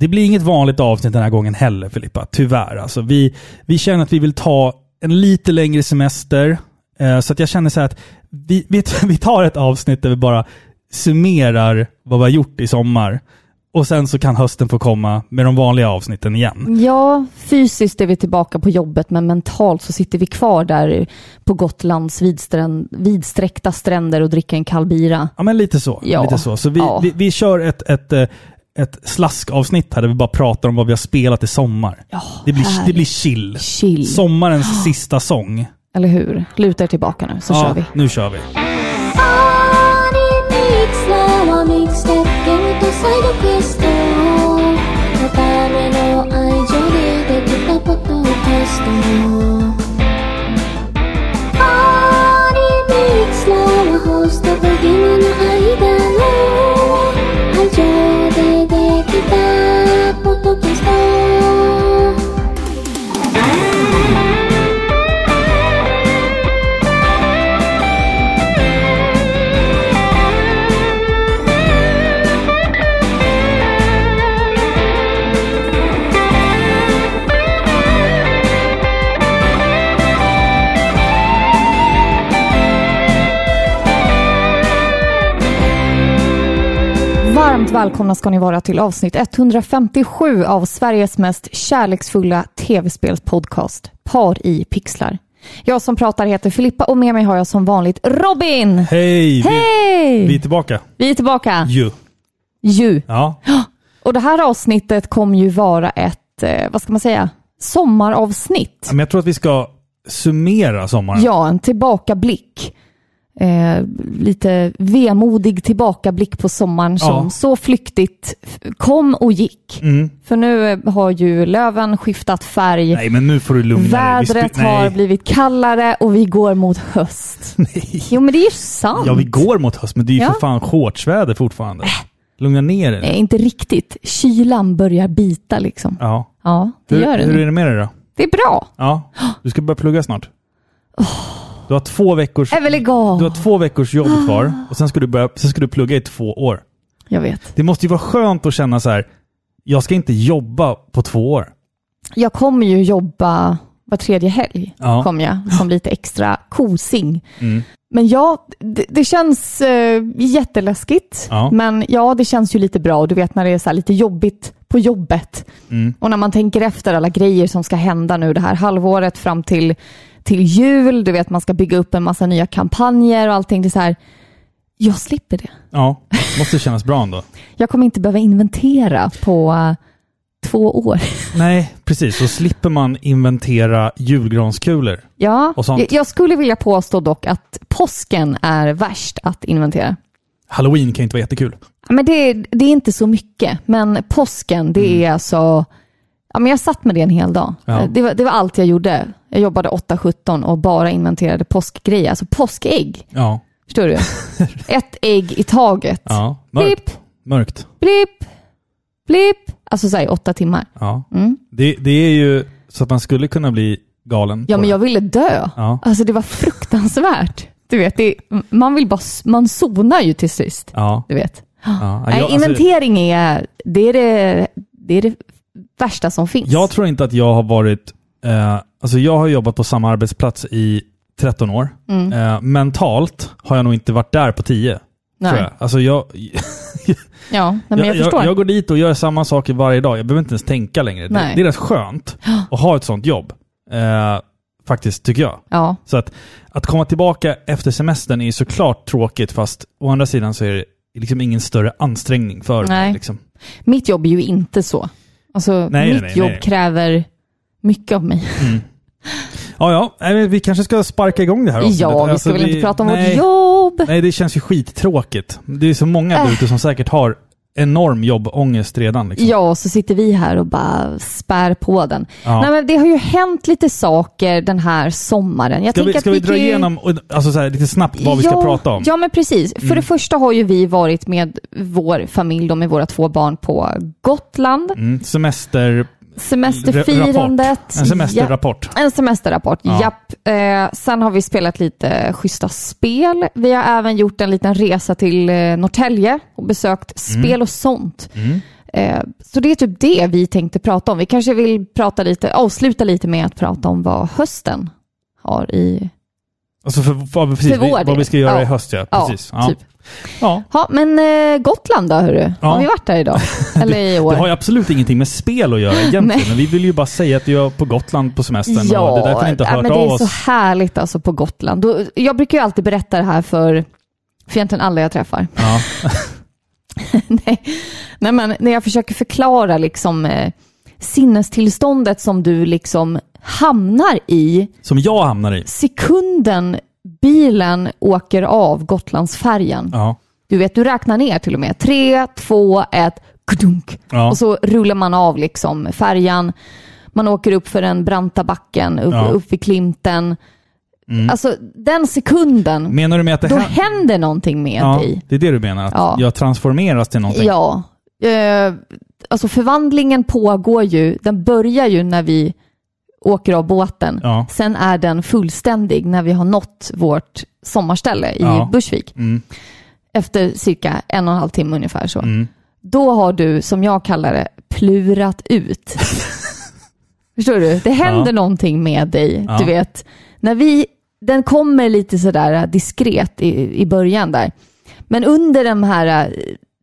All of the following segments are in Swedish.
Det blir inget vanligt avsnitt den här gången heller Filippa, tyvärr. Alltså, vi, vi känner att vi vill ta en lite längre semester. Eh, så att jag känner så här att vi, vi, vi tar ett avsnitt där vi bara summerar vad vi har gjort i sommar. Och sen så kan hösten få komma med de vanliga avsnitten igen. Ja, fysiskt är vi tillbaka på jobbet, men mentalt så sitter vi kvar där på Gotlands vidstränd, vidsträckta stränder och dricker en kall bira. Ja, men lite så. Ja. Lite så. så vi, Ja. vi, vi kör ett, ett, eh, ett slaskavsnitt här där vi bara pratar om vad vi har spelat i sommar. Ja, Det blir, det blir chill. Chill. Sommarens sista sång. Eller hur? Luta er tillbaka nu, så ja, kör vi. nu kör vi. Varmt välkomna ska ni vara till avsnitt 157 av Sveriges mest kärleksfulla tv-spelspodcast, Par i pixlar. Jag som pratar heter Filippa och med mig har jag som vanligt Robin! Hej! Vi, Hej! vi är tillbaka. Vi är tillbaka! Ju. Ju. Ja. Och det här avsnittet kommer ju vara ett, eh, vad ska man säga, sommaravsnitt. Men jag tror att vi ska summera sommaren. Ja, en tillbakablick. Eh, lite vemodig tillbakablick på sommaren som Ja. så flyktigt kom och gick. Mm. För nu eh, har ju löven skiftat färg, Nej, men nu får du lugna dig. Vädret spe- har blivit kallare och vi går mot höst. Nej. Jo, men det är ju sant. Ja, vi går mot höst, men det är ju Ja. för fan shortsväder fortfarande. Lugna ner dig. Nej, inte riktigt. Kylan börjar bita liksom. Ja. Ja, det Hur, gör den. hur är det med dig då? Det är bra. Ja. Du ska börja plugga snart. Du har två veckors... Jag vill. Du har två veckors jobb kvar och sen ska, du börja, sen ska du plugga i två år. Jag vet. Det måste ju vara skönt att känna så här. jag ska inte jobba på två år. Jag kommer ju jobba var tredje helg, Ja. kommer jag, som lite extra kosing. Mm. Men ja, det, det känns eh, jätteläskigt. Ja. Men ja, det känns ju lite bra. Du vet när det är så här lite jobbigt på jobbet. Mm. Och när man tänker efter alla grejer som ska hända nu det här halvåret fram till, till jul. Du vet man ska bygga upp en massa nya kampanjer och allting. Det är så här, jag slipper det. Ja, måste kännas bra ändå. Jag kommer inte behöva inventera på eh, två år. Nej, precis. Så slipper man inventera julgranskulor. Ja, jag, skulle vilja påstå dock att påsken är värst att inventera. Halloween kan inte vara jättekul. Men det, det är inte så mycket, men påsken det Mm. är alltså... Ja, men jag satt med det en hel dag. Ja. Det, var, det var allt jag gjorde. Jag jobbade 8-17 och bara inventerade påskgrejer, alltså påskägg. Ja. Förstår du? Ett ägg i taget. ja. Mörkt. Blipp, Mörkt. blipp, blipp. Alltså så här i åtta timmar. Ja. Mm. Det, det är ju så att man skulle kunna bli galen. Ja, men det. jag ville dö. Ja. Alltså det var fruktansvärt. Du vet, det, man vill bara, man zonar ju till sist. Ja. Du vet. ja. Nej, Jag, alltså, inventering är det, är det, det är det värsta som finns. jag tror inte att jag har varit... Eh, alltså jag har jobbat på samma arbetsplats i 13 år. Mm. Eh, mentalt har jag nog inte varit där på 10. Nej. Tror jag. Alltså jag, Ja, men jag, jag, förstår. jag, jag går dit och gör samma saker varje dag. Jag behöver inte ens tänka längre. Det, Nej. det är rätt skönt att ha ett sånt jobb. Eh, faktiskt, tycker jag. ja, Så att, att komma tillbaka efter semestern är såklart tråkigt, fast å andra sidan så är det liksom ingen större ansträngning för mig. Nej. Liksom. mitt jobb är ju inte så. Alltså, Nej, mitt nej, jobb kräver mycket av mig. Ja, ja. Men Vi kanske ska sparka igång det här avsnittet. Ja, vi Alltså, ska väl inte prata om nej, vårt jobb. Nej, det känns ju skittråkigt. Det är så många Äh. ute som säkert har enorm jobbångest redan. Liksom. Ja, och så sitter vi här och bara spär på den. Ja. Nej, men det har ju hänt lite saker den här sommaren. Jag Ska vi, ska att vi dra ju- igenom och- alltså så här, lite snabbt vad vi ska ja, prata om? Ja, men precis. För Mm. det första har ju vi varit med vår familj, då, med våra två barn på Gotland. Mm, semester... Semesterfirandet. En semesterrapport. Ja, en semesterrapport, Ja. japp. Eh, sen har vi spelat lite schyssta spel. Vi har även gjort en liten resa till eh, Norrtälje och besökt spel och sånt. Mm. Eh, så det är typ det vi tänkte prata om. Vi kanske vill prata lite, avsluta lite med att prata om vad hösten har i... Alltså för, för, precis, För vår vad vi ska göra Ja. i höst, ja. Ja, Precis. Ja, typ. Ja. Ja, men eh, Gotland då hörru? Ja. Har vi varit där idag? Eller i år? Det har ju absolut ingenting med spel att göra egentligen, men vi vill ju bara säga att vi är på Gotland på semestern Ja, och det är därför ni inte har hört men det av är oss. så härligt alltså på Gotland. Då, jag brukar ju alltid berätta det här för, för egentligen alla jag träffar. Ja. Nej. Nej, men när jag försöker förklara liksom eh, sinnestillståndet som du liksom hamnar i Som jag hamnar i. sekunden bilen åker av Gotlandsfärjan. Ja. Du vet, du räknar ner till och med. Tre, två, ett, kdunk. Ja. Och så rullar man av liksom färjan. Man åker upp för den branta backen, upp, Ja. upp vid Klimten. Mm. Alltså den sekunden, Menar du med att det då händer? händer någonting med Ja, dig. det är det du menar? Att Ja. jag transformeras till någonting? Ja. Eh, alltså förvandlingen pågår ju, den börjar ju när vi åker av båten. Ja. Sen är den fullständig när vi har nått vårt sommarställe i Ja. Bursvik. Mm. Efter cirka en och en halv timme ungefär så. Mm. Då har du, som jag kallar det, plurat ut. Förstår du? Det händer Ja. någonting med dig. Ja. Du vet, när vi, den kommer lite sådär diskret i, i början där. Men under den här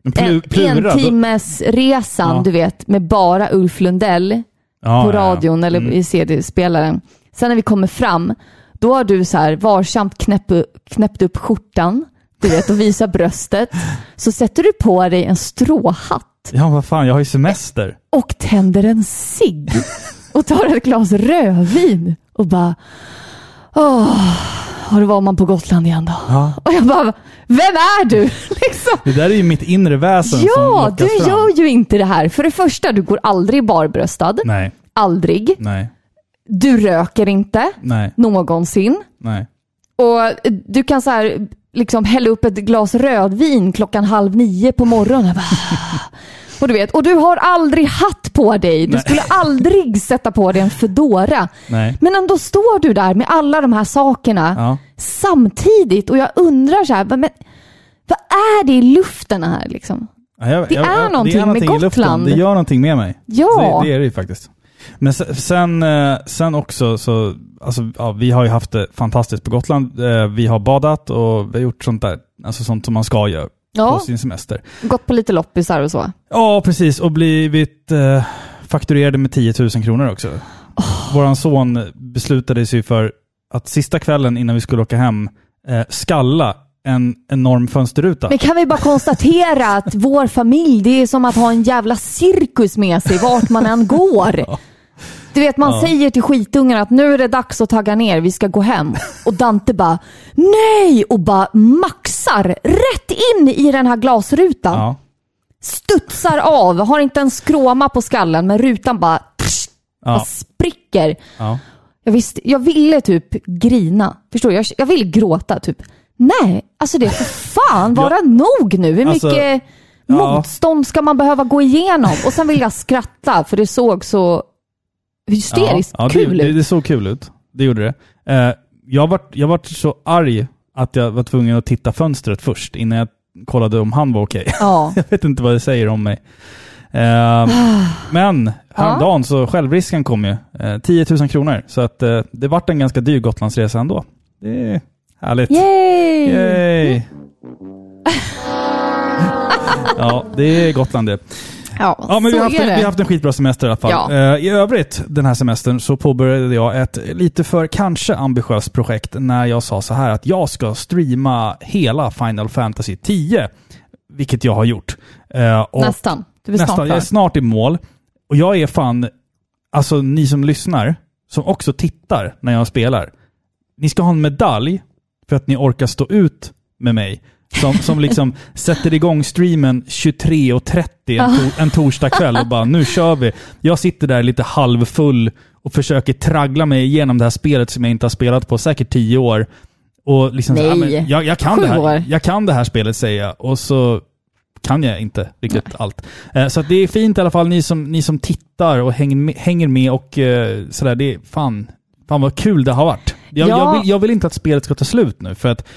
en, plu- en då- timmes resan, Ja. du vet, med bara Ulf Lundell Ja, på ja, ja. radion eller Mm. i CD-spelaren. Sen när vi kommer fram, då har du så här varsamt knäpp, knäppt upp skjortan, du vet, och visar bröstet. Så sätter du på dig en stråhatt Ja, vad fan, jag har ju semester. och tänder en cigg och tar ett glas rödvin och bara Åh, och då var man på Gotland igen då. Ja. Och jag bara, vem är du? Liksom. Det där är ju mitt inre väsen som Ja, lockas du fram. gör ju inte det här. För det första, du går aldrig barbröstad. Nej, Aldrig. nej, Du röker inte. nej, Någonsin. nej. Och du kan så här, liksom hälla upp ett glas rödvin klockan halv nio på morgonen. Och du vet, och du har aldrig hatt på dig. Du Nej. skulle aldrig sätta på dig en fedora. nej. Men ändå står du där med alla de här sakerna Ja. samtidigt och jag undrar så här, men, vad är det i luften här liksom? Ja, jag- Det jag- är jag- någonting med i luften. Gotland. Det gör någonting med mig. Ja. Det, det är det ju faktiskt. Men se- sen, eh, sen också så, alltså, ja, vi har ju haft det fantastiskt på Gotland. Eh, Vi har badat och vi har gjort sånt där, alltså sånt som man ska göra Ja, på sin semester. gått på lite loppisar och så. Ja, precis. Och blivit eh, fakturerade med 10 000 kronor också. Våran son beslutade sig för att sista kvällen innan vi skulle åka hem eh, skalla en enorm fönsterruta. Men kan vi bara konstatera att vår familj, det är som att ha en jävla cirkus med sig vart man än går. Du vet, man Ja. säger till skitungarna att nu är det dags att tagga ner, vi ska gå hem. Och Dante bara nej och bara maxar rätt in i den här glasrutan. Ja. Studsar av, har inte en skråma på skallen men rutan bara, psh, bara Ja. spricker. Ja. Jag, visste, jag ville typ grina. Förstår du? Jag, jag vill gråta typ. Nej, alltså det får fan vara nog nu. Hur Alltså, mycket ja. motstånd ska man behöva gå igenom? Och sen vill jag skratta för det såg så hysteriskt ja, ja, kul det, det, ut. det såg kul ut. Det gjorde det. Eh, jag vart jag vart så arg att jag var tvungen att titta fönstret först innan jag kollade om han var okej. Ja. jag vet inte vad det säger om mig. Eh, men häromdagen så självrisken kom ju. Eh, 10 000 kronor. Så att eh, det vart en ganska dyr Gotlandsresa ändå. Det är härligt. Yay! Yay! ja, det är Gotland det. Ja, Ja, men vi har, haft, vi har haft en skitbra semester i alla fall. Ja. Eh, I övrigt den här semestern så påbörjade jag ett lite för kanske ambitiöst projekt när jag sa så här att jag ska streama hela Final Fantasy 10. Vilket jag har gjort. Eh, och Nästan. Du är snart nästan, jag är snart i mål. Och jag är fan, alltså ni som lyssnar, som också tittar när jag spelar. Ni ska ha en medalj för att ni orkar stå ut med mig. Som, som liksom sätter igång streamen 23.30 en, to en torsdagkväll och bara nu kör vi. Jag sitter där lite halvfull och försöker traggla mig igenom det här spelet som jag inte har spelat på säkert 10 år. Och liksom, så, Nej. ja, men jag, jag, kan det här, jag kan det här spelet säger jag. Och så kan jag inte riktigt allt. Eh, Så det är fint i alla fall, ni som, ni som tittar och hänger med, hänger med och eh, sådär. Det är fan, fan vad kul det har varit. Jag, Ja. jag, vill, jag vill inte att spelet ska ta slut nu, för att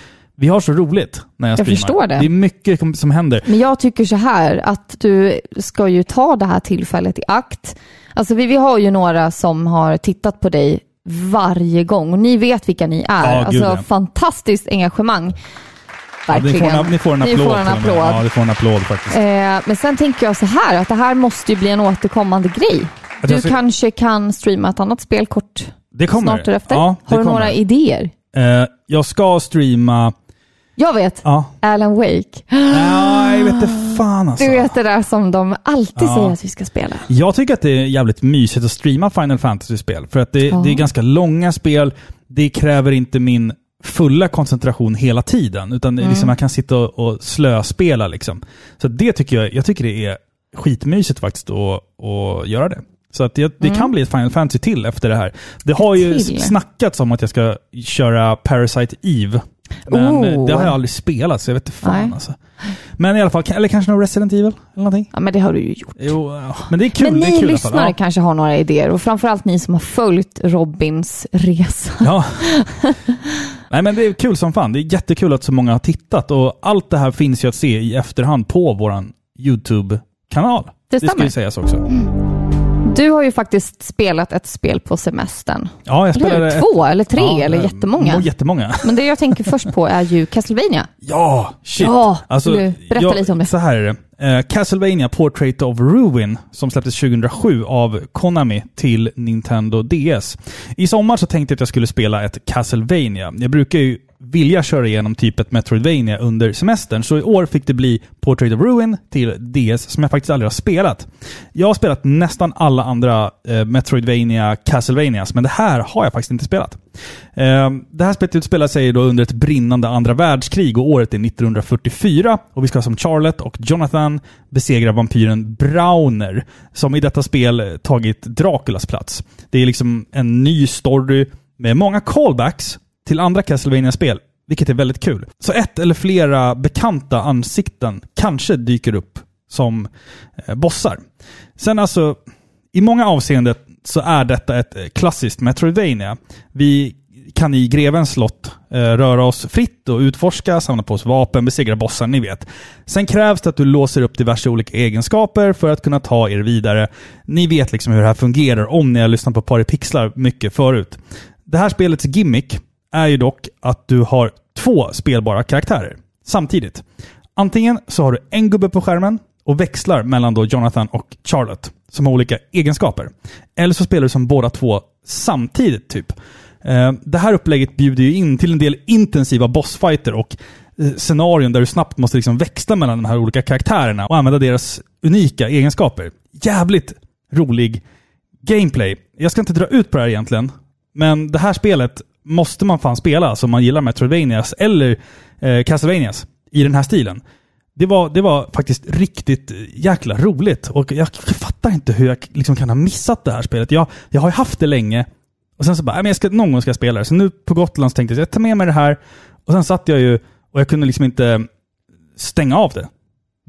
Vi har så roligt när jag, Jag streamar. förstår det. Det är mycket som- händer. Men jag tycker så här att du ska ju ta det här tillfället i akt. Alltså vi, vi har ju några som har tittat på dig varje gång och ni vet vilka ni är. Ja, alltså gud, ja. fantastiskt engagemang. Ja, ni, Verkligen. får en, ni får en Ni applåd. får en applåd. Ja, ni får en applåd faktiskt. Eh, men sen tänker jag så här att det här måste ju bli en återkommande grej. Du jag ska- kanske kan streama ett annat spel kort det kommer. snart därefter. Ja, det har du kommer. några idéer? Eh, jag ska streama... Jag vet, Ja. Alan Wake. Nej, jag vet inte fan alltså. Du vet det där som de alltid Ja. säger att vi ska spela. Jag tycker att det är jävligt mysigt att streama Final Fantasy-spel. För att det, Ja. det är ganska långa spel. Det kräver inte min fulla koncentration hela tiden. Utan är Mm. liksom, jag kan sitta och, och slöspela. Liksom. Så det tycker jag, jag tycker det är skitmysigt faktiskt att, att göra det. Så att det, det kan bli ett Final Fantasy till efter det här. Det har ju Mm. till? snackats om att jag ska köra Parasite Eve. Men Oh. det har jag aldrig spelat, så jag vet inte fan Nej. alltså. Men i alla fall, eller kanske någon Resident Evil? Eller någonting? Ja, men det har du ju gjort. Jo, ja. men det är kul. men det ni kul lyssnare Ja. kanske har några idéer och framförallt ni som har följt Robins resa. Ja. Nej men det är kul som fan. Det är jättekul att så många har tittat och allt det här finns ju att se i efterhand på våran YouTube-kanal. Det ska stämmer. ju sägas också. Du har ju faktiskt spelat ett spel på semestern. Ja, jag Eller spelade... hur? Två eller tre Ja, eller eh, jättemånga. må- Jättemånga. Men det jag tänker först på är ju Castlevania. Ja, shit. Ja, alltså, du berätta lite om det? Så här är det. Eh, Castlevania Portrait of Ruin, som släpptes 2007 av Konami till Nintendo DS. I sommar så tänkte jag att jag skulle spela ett Castlevania. Jag brukar ju vilja köra igenom typ ett Metroidvania under semestern, så i år fick det bli Portrait of Ruin till DS, som jag faktiskt aldrig har spelat. Jag har spelat nästan alla andra eh, Metroidvania Castlevanias, men det här har jag faktiskt inte spelat. Eh, det här spelet utspelar sig då under ett brinnande andra världskrig och året är 1944. Och vi ska som Charlotte och Jonathan besegra vampyren Browner, som i detta spel tagit Draculas plats. Det är liksom en ny story med många callbacks till andra Castlevania-spel, vilket är väldigt kul. Så ett eller flera bekanta ansikten kanske dyker upp som eh, bossar. Sen alltså, i många avseenden så är detta ett eh, klassiskt Metroidvania. Vi kan i grevens slott eh, röra oss fritt och utforska, samla på oss vapen, besegra bossar, ni vet. Sen krävs det att du låser upp diverse olika egenskaper för att kunna ta er vidare. Ni vet liksom hur det här fungerar om ni har lyssnat på Pari Pixlar mycket förut. Det här spelets gimmick är ju dock att du har två spelbara karaktärer samtidigt. Antingen så har du en gubbe på skärmen och växlar mellan då Jonathan och Charlotte, som har olika egenskaper. Eller så spelar du som båda två samtidigt, typ. Eh, det här upplägget bjuder ju in till en del intensiva bossfighter och eh, scenarion där du snabbt måste liksom växla mellan de här olika karaktärerna och använda deras unika egenskaper. Jävligt rolig gameplay. Jag ska inte dra ut på det här egentligen, men det här spelet måste man fan spela alltså om man gillar Metroidvanias eller eh, Castlevanias i den här stilen. Det var, det var faktiskt riktigt jäkla roligt och jag fattar inte hur jag liksom kan ha missat det här spelet. Jag, jag har ju haft det länge och sen så bara, "Nej, men jag ska, någon gång ska jag spela det. Så nu på Gotland så tänkte jag, jag tar med mig det här. Och sen satt jag ju och jag kunde liksom inte stänga av det.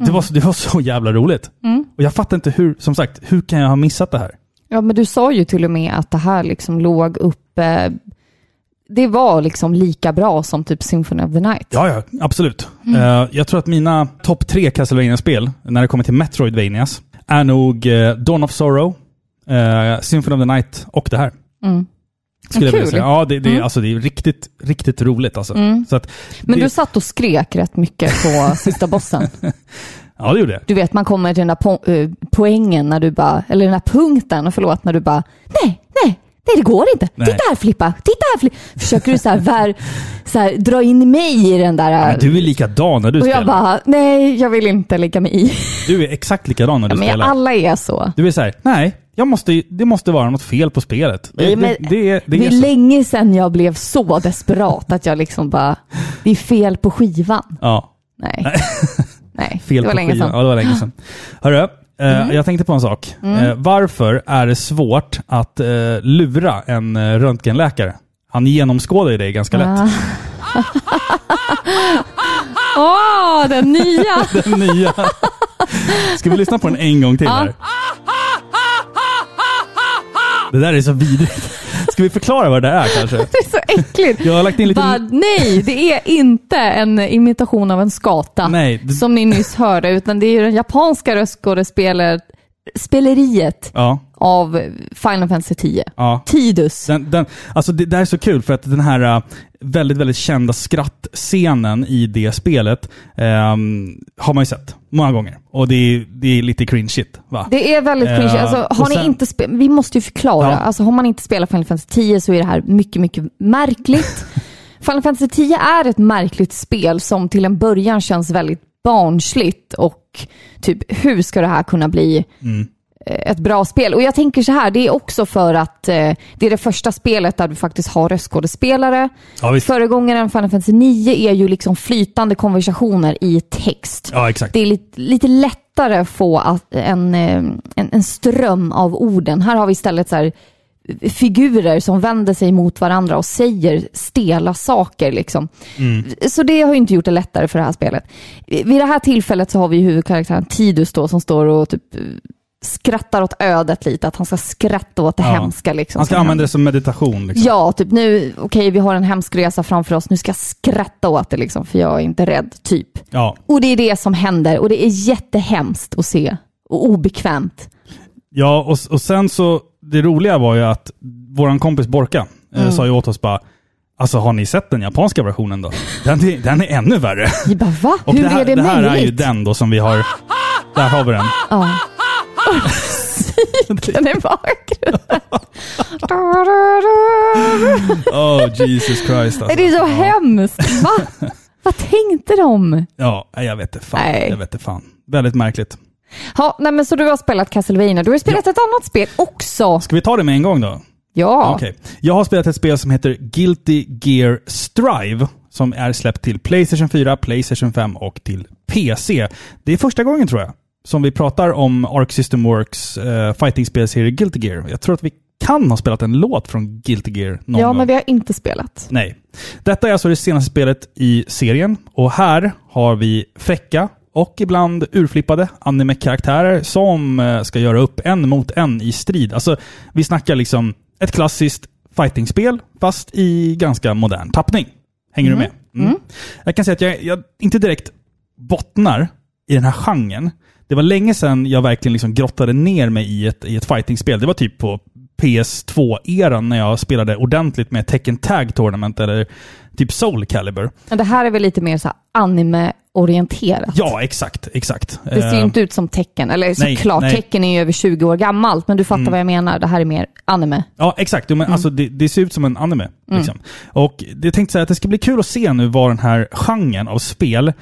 Det, var, så- det var så jävla roligt. Mm. Och jag fattar inte hur, som sagt, hur kan jag ha missat det här? Ja, men du sa ju till och med att det här liksom låg uppe. Det var liksom lika bra som typ Symphony of the Night. Ja, ja, absolut. Eh, jag tror att mina topp tre Castlevania-spel, när det kommer till Metroidvanias, är nog uh, Dawn of Sorrow, uh, Symphony of the Night och det här. Mm. Skulle Kul. säga. Ja, det, det, Mm. alltså, det är riktigt, riktigt roligt alltså. Mm. Så att, Men det, du satt och skrek rätt mycket på sista bossen. Ja, det gjorde jag. Du vet, man kommer till den där po- poängen när du bara, eller den där punkten, förlåt, när du bara, nej, nej, nej det går inte. Nej. Titta här Filippa, titta här Filippa. Försöker du så här, vär, så här, dra in mig i den där... Men du är likadan när du och spelar. jag bara, nej, jag vill inte lägga mig i. Du är exakt likadan när du Ja, men spelar. alla är så. Du är såhär, nej, jag måste, det måste vara något fel på spelet. Det, men det, det, är- det Det är är så. länge sedan jag blev så desperat att jag liksom bara, det är fel på skivan. Ja, Nej. Nej, fel på skivan. sedan. Ja, det var länge sedan. Hörru, Mm. jag tänkte på en sak. Eh, varför är det svårt att eh, lura en eh, röntgenläkare? Han genomskådar ju dig ganska lätt. Ah. Åh, den nya! Den nya. Ska vi lyssna på den en gång till här? Det där är så vidrigt. Ska vi förklara vad det är kanske? Det är så äckligt. Jag har lagt in lite... Bara, nej, det är inte en imitation av en skata Nej, det- som ni nyss hörde, utan det är ju den japanska röstskådespelet speleriet Ja, av Final Fantasy 10. ja. Tidus. Den, den, alltså det, det här är så kul för att den här äh, väldigt, väldigt kända skrattscenen i det spelet ehm, har man ju sett många gånger. Och det är, det är lite cringeigt va? Det är väldigt cringy. Eh, Alltså, har ni sen- inte spe- vi måste ju förklara. Ja. Alltså, har man inte spelat Final Fantasy 10 så är det här mycket, mycket märkligt. Final Fantasy 10 är ett märkligt spel som till en början känns väldigt barnsligt och typ hur ska det här kunna bli Mm. Eh, ett bra spel? Och jag tänker så här, det är också för att eh, det är det första spelet där du faktiskt har röstskådespelare. Ja, visst. Föregångaren Final Fantasy 9 är ju liksom flytande konversationer i text. Ja, exakt. Det är lite, lite lättare att få att, en, eh, en, en ström av orden. Här har vi istället så här, eh, figurer som vänder sig mot varandra och säger stela saker. Liksom. Mm. Så det har ju inte gjort det lättare för det här spelet. Vid det här tillfället så har vi huvudkaraktären Tidus då som står och typ skrattar åt ödet lite, att han ska skratta åt det Ja. hemska. Liksom, Han ska använda det som meditation. Liksom. Ja, typ nu, okej vi har en hemsk resa framför oss, nu ska jag skratta åt det liksom, för jag är inte rädd, typ. Ja. Och det är det som händer och det är jättehemskt att se och obekvämt. Ja, och, och sen så, det roliga var ju att våran kompis Borka Mm. eh, sa ju åt oss bara Alltså har ni sett den japanska versionen då? Den är, den är ännu värre. Vi bara va? Och Hur det här, är det, det här möjligt? är ju den då som vi har... Där har vi den. Ja. Den är bakgrunden. Oh Jesus Christ alltså. Det är så hemskt. Va? Vad tänkte de? Ja, jag vet inte fan. Nej. Jag vet inte fan. Väldigt märkligt. Ja, nej, men så du har spelat Castlevania. Du har spelat ett annat spel också. Ska vi ta det med en gång då? Ja. Okej. Jag har spelat ett spel som heter Guilty Gear Strive. Som är släppt till Playstation 4, Playstation 5 och till PC. Det är första gången tror jag som vi pratar om Arc System Works uh, fighting-spelserie Guilty Gear. Jag tror att vi kan ha spelat en låt från Guilty Gear någon Ja, gång. men vi har inte spelat. Nej. Detta är alltså det senaste spelet i serien och här har vi fräcka och ibland urflippade anime-karaktärer som eh, ska göra upp en mot en i strid. Alltså, vi snackar liksom ett klassiskt fightingspel fast i ganska modern tappning. Hänger du med? Mm. Jag kan säga att jag, jag inte direkt bottnar i den här genren. Det var länge sedan jag verkligen liksom grottade ner mig i ett, i ett fightingspel. Det var typ på PS2-eran när jag spelade ordentligt med Tekken Tag Tournament eller typ Soul Calibur. Men det här är väl lite mer så här anime-orienterat? Ja, exakt. exakt. Det ser ju Eh, inte ut som tecken. Eller såklart, nej. tecken är ju över 20 år gammalt, men du fattar vad jag menar. Det här är mer anime. Ja, exakt. Men alltså, det, det ser ut som en anime. Liksom. Och det tänkte säga att det ska bli kul att se nu vad den här genren av spel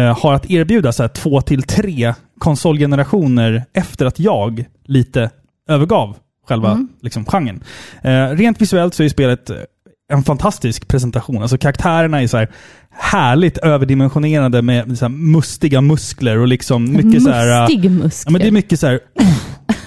har att erbjuda så här, två till tre konsolgenerationer efter att jag lite övergav själva liksom, genren. Eh, rent visuellt så är spelet eh, en fantastisk presentation. Alltså karaktärerna är så här härligt överdimensionerade med så mustiga muskler och liksom mycket så här... eh, Mustig muskler. Ja, men det är mycket så här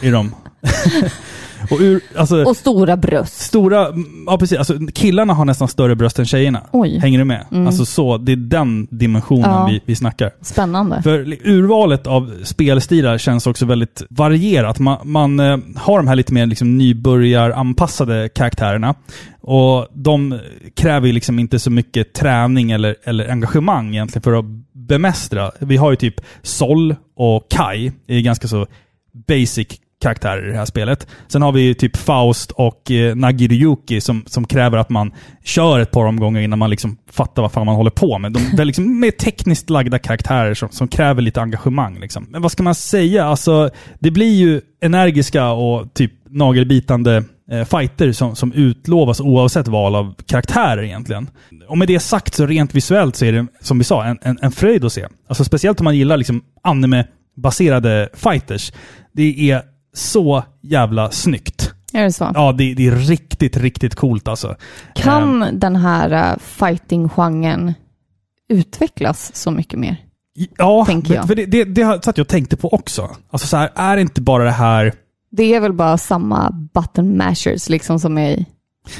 i dem. och ur, alltså, Och stora bröst. stora, ja precis, alltså killarna har nästan större bröst än tjejerna. Oj. Hänger du med? Alltså så, det är den dimensionen Ja. vi, vi snackar. Spännande. För urvalet av spelstilar känns också väldigt varierat. Man, man eh, har de här lite mer liksom nybörjaranpassade karaktärerna. Och de kräver ju liksom inte så mycket träning eller, eller engagemang egentligen för att bemästra. Vi har ju typ Sol och Kai, är ganska så basic karaktärer i det här spelet. Sen har vi ju typ Faust och eh, Nagiryuki som, som kräver att man kör ett par omgångar innan man liksom fattar vad fan man håller på med. De är liksom mer tekniskt lagda karaktärer som, som kräver lite engagemang. Liksom. Men vad ska man säga? Alltså, det blir ju energiska och typ nagelbitande eh, fighter som, som utlovas oavsett val av karaktärer egentligen. Och med det sagt så rent visuellt så är det, som vi sa, en, en, en fröjd att se. Alltså speciellt om man gillar liksom anime-baserade fighters. Det är så jävla snyggt. Är det så? Ja, det, det är riktigt, riktigt coolt alltså. Kan den här uh, fighting-genren utvecklas så mycket mer? Ja, jag. för det, det, det satt jag och tänkte på också. Alltså så här, är inte bara det här... Det är väl bara samma button mashers liksom som är i...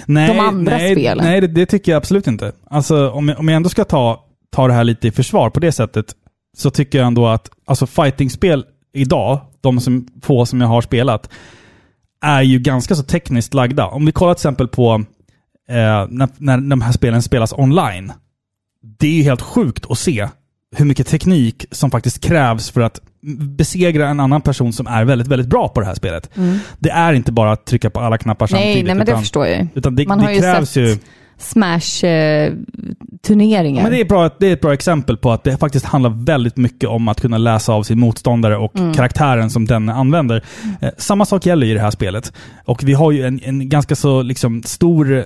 Nej, De andra nej, spelen. Nej, det, det tycker jag absolut inte. Alltså om jag, om jag ändå ska ta, ta det här lite i försvar på det sättet, så tycker jag ändå att alltså fightingspel idag, de som, få som jag har spelat, är ju ganska så tekniskt lagda. Om vi kollar till exempel på eh, när, när de här spelen spelas online. Det är ju helt sjukt att se hur mycket teknik som faktiskt krävs för att besegra en annan person som är väldigt, väldigt bra på det här spelet. Det är inte bara att trycka på alla knappar Nej, samtidigt. nej, men det utan, förstår jag ju. utan det, Man har det ju krävs sett ju... Smash-turneringar. Men det, är bra, det är ett bra exempel på att det faktiskt handlar väldigt mycket om att kunna läsa av sin motståndare och Mm. karaktären som den använder. Eh, samma sak gäller i det här spelet. Och vi har ju en, en ganska så liksom stor eh,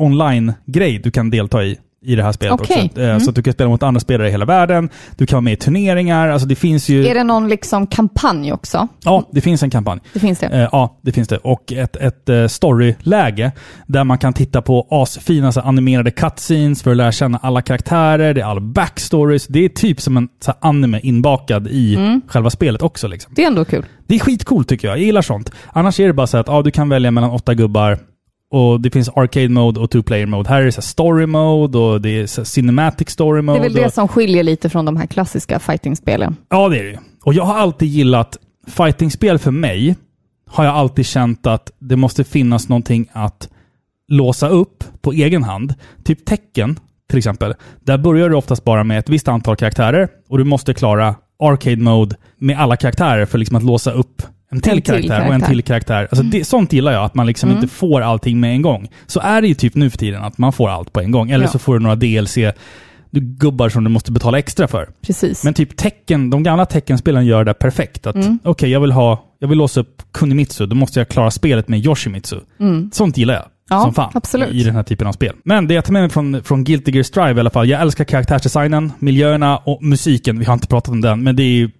online-grej du kan delta i i det här spelet Okej. också. Eh, Så att du kan spela mot andra spelare i hela världen. Du kan vara med i turneringar. Alltså det finns ju... Är det någon liksom kampanj också? Ja, det finns en kampanj. Det finns det? Eh, ja, det finns det. Och ett, ett eh, storyläge där man kan titta på asfina så här, animerade cutscenes för att lära känna alla karaktärer. Det är alla backstories. Det är typ som en anime inbakad i Mm. själva spelet också. Liksom. Det är ändå kul. Det är skitcoolt tycker jag. Jag gillar sånt. Annars är det bara så att ja, du kan välja mellan åtta gubbar och det finns arcade mode och two player mode. Här är det så story mode och det är så cinematic story Det mode. är väl det som skiljer lite från de här klassiska fightingspelen. Ja, det är det. Och jag har alltid gillat fightingspel för mig. Har jag alltid känt att det måste finnas någonting att låsa upp på egen hand. Typ tecken till exempel. Där börjar du oftast bara med ett visst antal karaktärer och du måste klara arcade mode med alla karaktärer för liksom att låsa upp en till, En till karaktär, och en karaktär. till karaktär. Alltså det, sånt gillar jag, att man liksom inte får allting med en gång. Så är det ju typ nu för tiden, att man får allt på en gång. Eller Ja. så får du några DLC, du gubbar som du måste betala extra för. Precis. Men typ tecken, de gamla teckenspelen gör det perfekt. Att okej, jag vill ha, jag vill låsa upp Kunimitsu, då måste jag klara spelet med Yoshimitsu. Sånt gillar jag. Ja, som fan. absolut. I den här typen av spel. Men det jag tar med mig från, från Guilty Gear Strive i alla fall, jag älskar karaktärsdesignen, miljöerna och musiken. Vi har inte pratat om den, men det är ju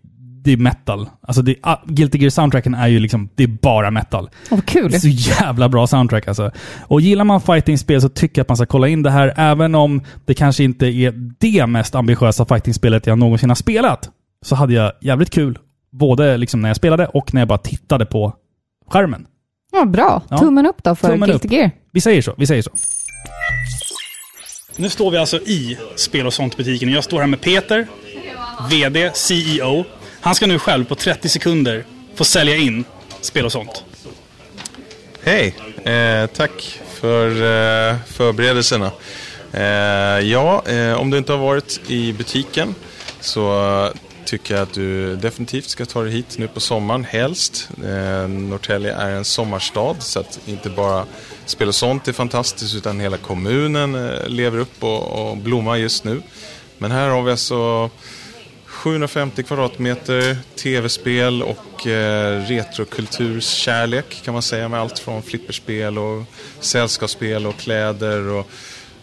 det är metal. Alltså det, ah, Guilty Gear soundtracken är ju liksom, det är bara metal. Åh, kul. Det är så jävla bra soundtrack alltså. Och gillar man fightingspel så tycker jag att man ska kolla in det här, även om det kanske inte är det mest ambitiösa fightingspelet jag någonsin har spelat. Så hade jag jävligt kul, både liksom när jag spelade och när jag bara tittade på skärmen. Ja, bra. Ja. Tummen upp då för Tummen Guilty upp. Gear. Vi säger så, vi säger så. Nu står vi alltså i Spel och sånt-butiken. Jag står här med Peter, VD, CEO. Han ska nu själv på 30 sekunder få sälja in Spel och sånt. Hej! Eh, tack för eh, förberedelserna. Eh, ja, eh, om du inte har varit i butiken så tycker jag att du definitivt ska ta dig hit nu på sommaren, helst. Eh, Norrtälje är en sommarstad så att inte bara spel och sånt är fantastiskt utan hela kommunen eh, lever upp och, och blommar just nu. Men här har vi alltså 750 kvadratmeter tv-spel och eh, retrokulturskärlek kan man säga med allt från flipperspel och sällskapsspel och kläder och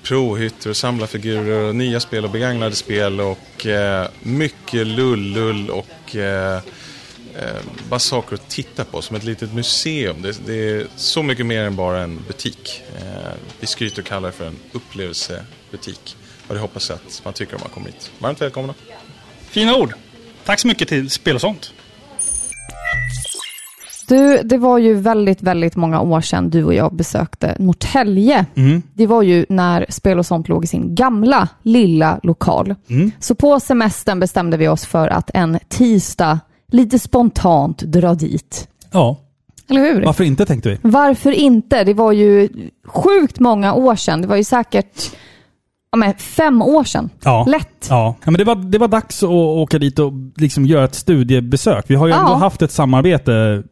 provhytter och samlarfigurer och nya spel och begagnade spel och eh, mycket lull-lull och eh, eh, bara saker att titta på som ett litet museum. Det, det är så mycket mer än bara en butik. Eh, vi skryter och kallar det för en upplevelsebutik. Och det hoppas jag att man tycker om man kommer hit. Varmt välkomna! Fina ord. Tack så mycket till Spel och sånt. Du, det var ju väldigt, väldigt många år sedan du och jag besökte Norrtälje. Mm. Det var ju när Spel och sånt låg i sin gamla lilla lokal. Mm. Så på semestern bestämde vi oss för att en tisdag lite spontant dra dit. Ja, Eller hur? varför inte tänkte vi. Varför inte? Det var ju sjukt många år sedan. Det var ju säkert ja, men fem år sedan. Ja. Lätt. Ja, ja men det var, det var dags att åka dit och liksom göra ett studiebesök. Vi har ju ändå haft ett samarbete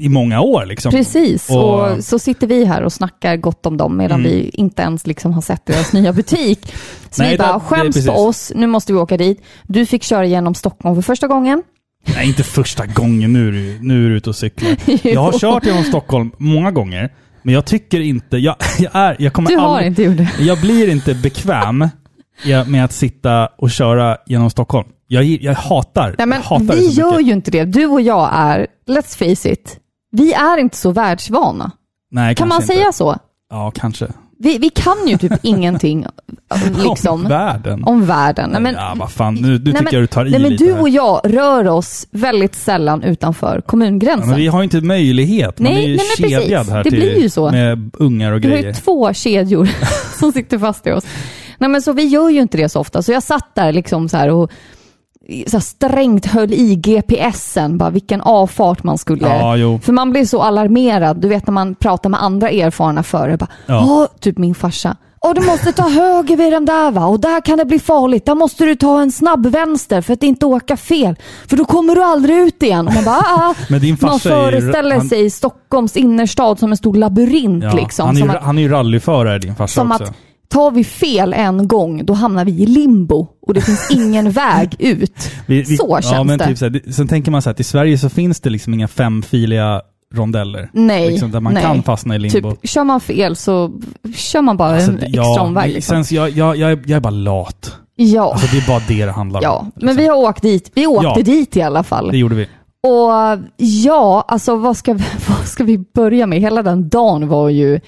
i många år. Liksom. Precis, Och- Mm. och så sitter vi här och snackar gott om dem medan vi inte ens liksom har sett deras nya butik. Så Nej, vi bara, det skäms på oss, nu måste vi åka dit. Du fick köra genom Stockholm för första gången. Nej, inte första gången. Nu är du, nu är du ute och cyklar. Jag har kört genom Stockholm många gånger, men jag tycker inte... Jag, jag, är, jag kommer Du har aldrig, inte gjort det. Jag blir inte bekväm med att sitta och köra genom Stockholm. Jag, jag hatar, Nej, men jag hatar det vi så gör mycket. ju inte det. Du och jag är, let's face it, vi är inte så världsvana. Nej, Kan man kanske säga inte. så? Ja, kanske. Vi, vi kan ju typ ingenting liksom, Om världen. om världen. Nej, men, ja, vad fan. Nu, nu nej, tycker men- jag du tar i nej, men lite Du här. och jag rör oss väldigt sällan utanför Ja, kommungränsen. men vi har ju inte möjlighet. Man Nej, är ju nej, men precis. kedjad här Det till, blir ju så. med ungar och Du har ju grejer. två kedjor som sitter fast i oss. Nej, men så vi gör ju inte det så ofta. Så jag satt där liksom så här och så strängt höll i GPSen, bara vilken avfart man skulle... Ja. För man blir så alarmerad, du vet när man pratar med andra erfarna förare, bara, Ja. Typ min farsa. Åh, du måste ta höger vid den där va, och där kan det bli farligt. Där måste du ta en snabb vänster för att inte åka fel. För då kommer du aldrig ut igen. Och man bara, ah, ah. Men din Man farsa är föreställer han- sig Stockholms innerstad som en stor labyrint. Ja, liksom, han, är ju, att, han är ju rallyförare din farsa också. att tar vi fel en gång, då hamnar vi i limbo och det finns ingen väg ut. Vi- vi- så känns ja, men det. Typ så här, sen tänker man så att i Sverige så finns det liksom inga femfiliga rondeller. Nej, Liksom, där man nej. kan fastna i limbo. Typ, kör man fel så kör man bara Alltså, en extra omväg. Liksom. sen, jag, jag, jag, är- jag är bara lat. ja, Alltså, det är bara det det handlar ja. om. men liksom. vi har åkt dit. Vi åkte Ja. dit i alla fall. Det gjorde vi. Och ja, alltså vad ska, vad ska vi börja med? Hela den dagen var ju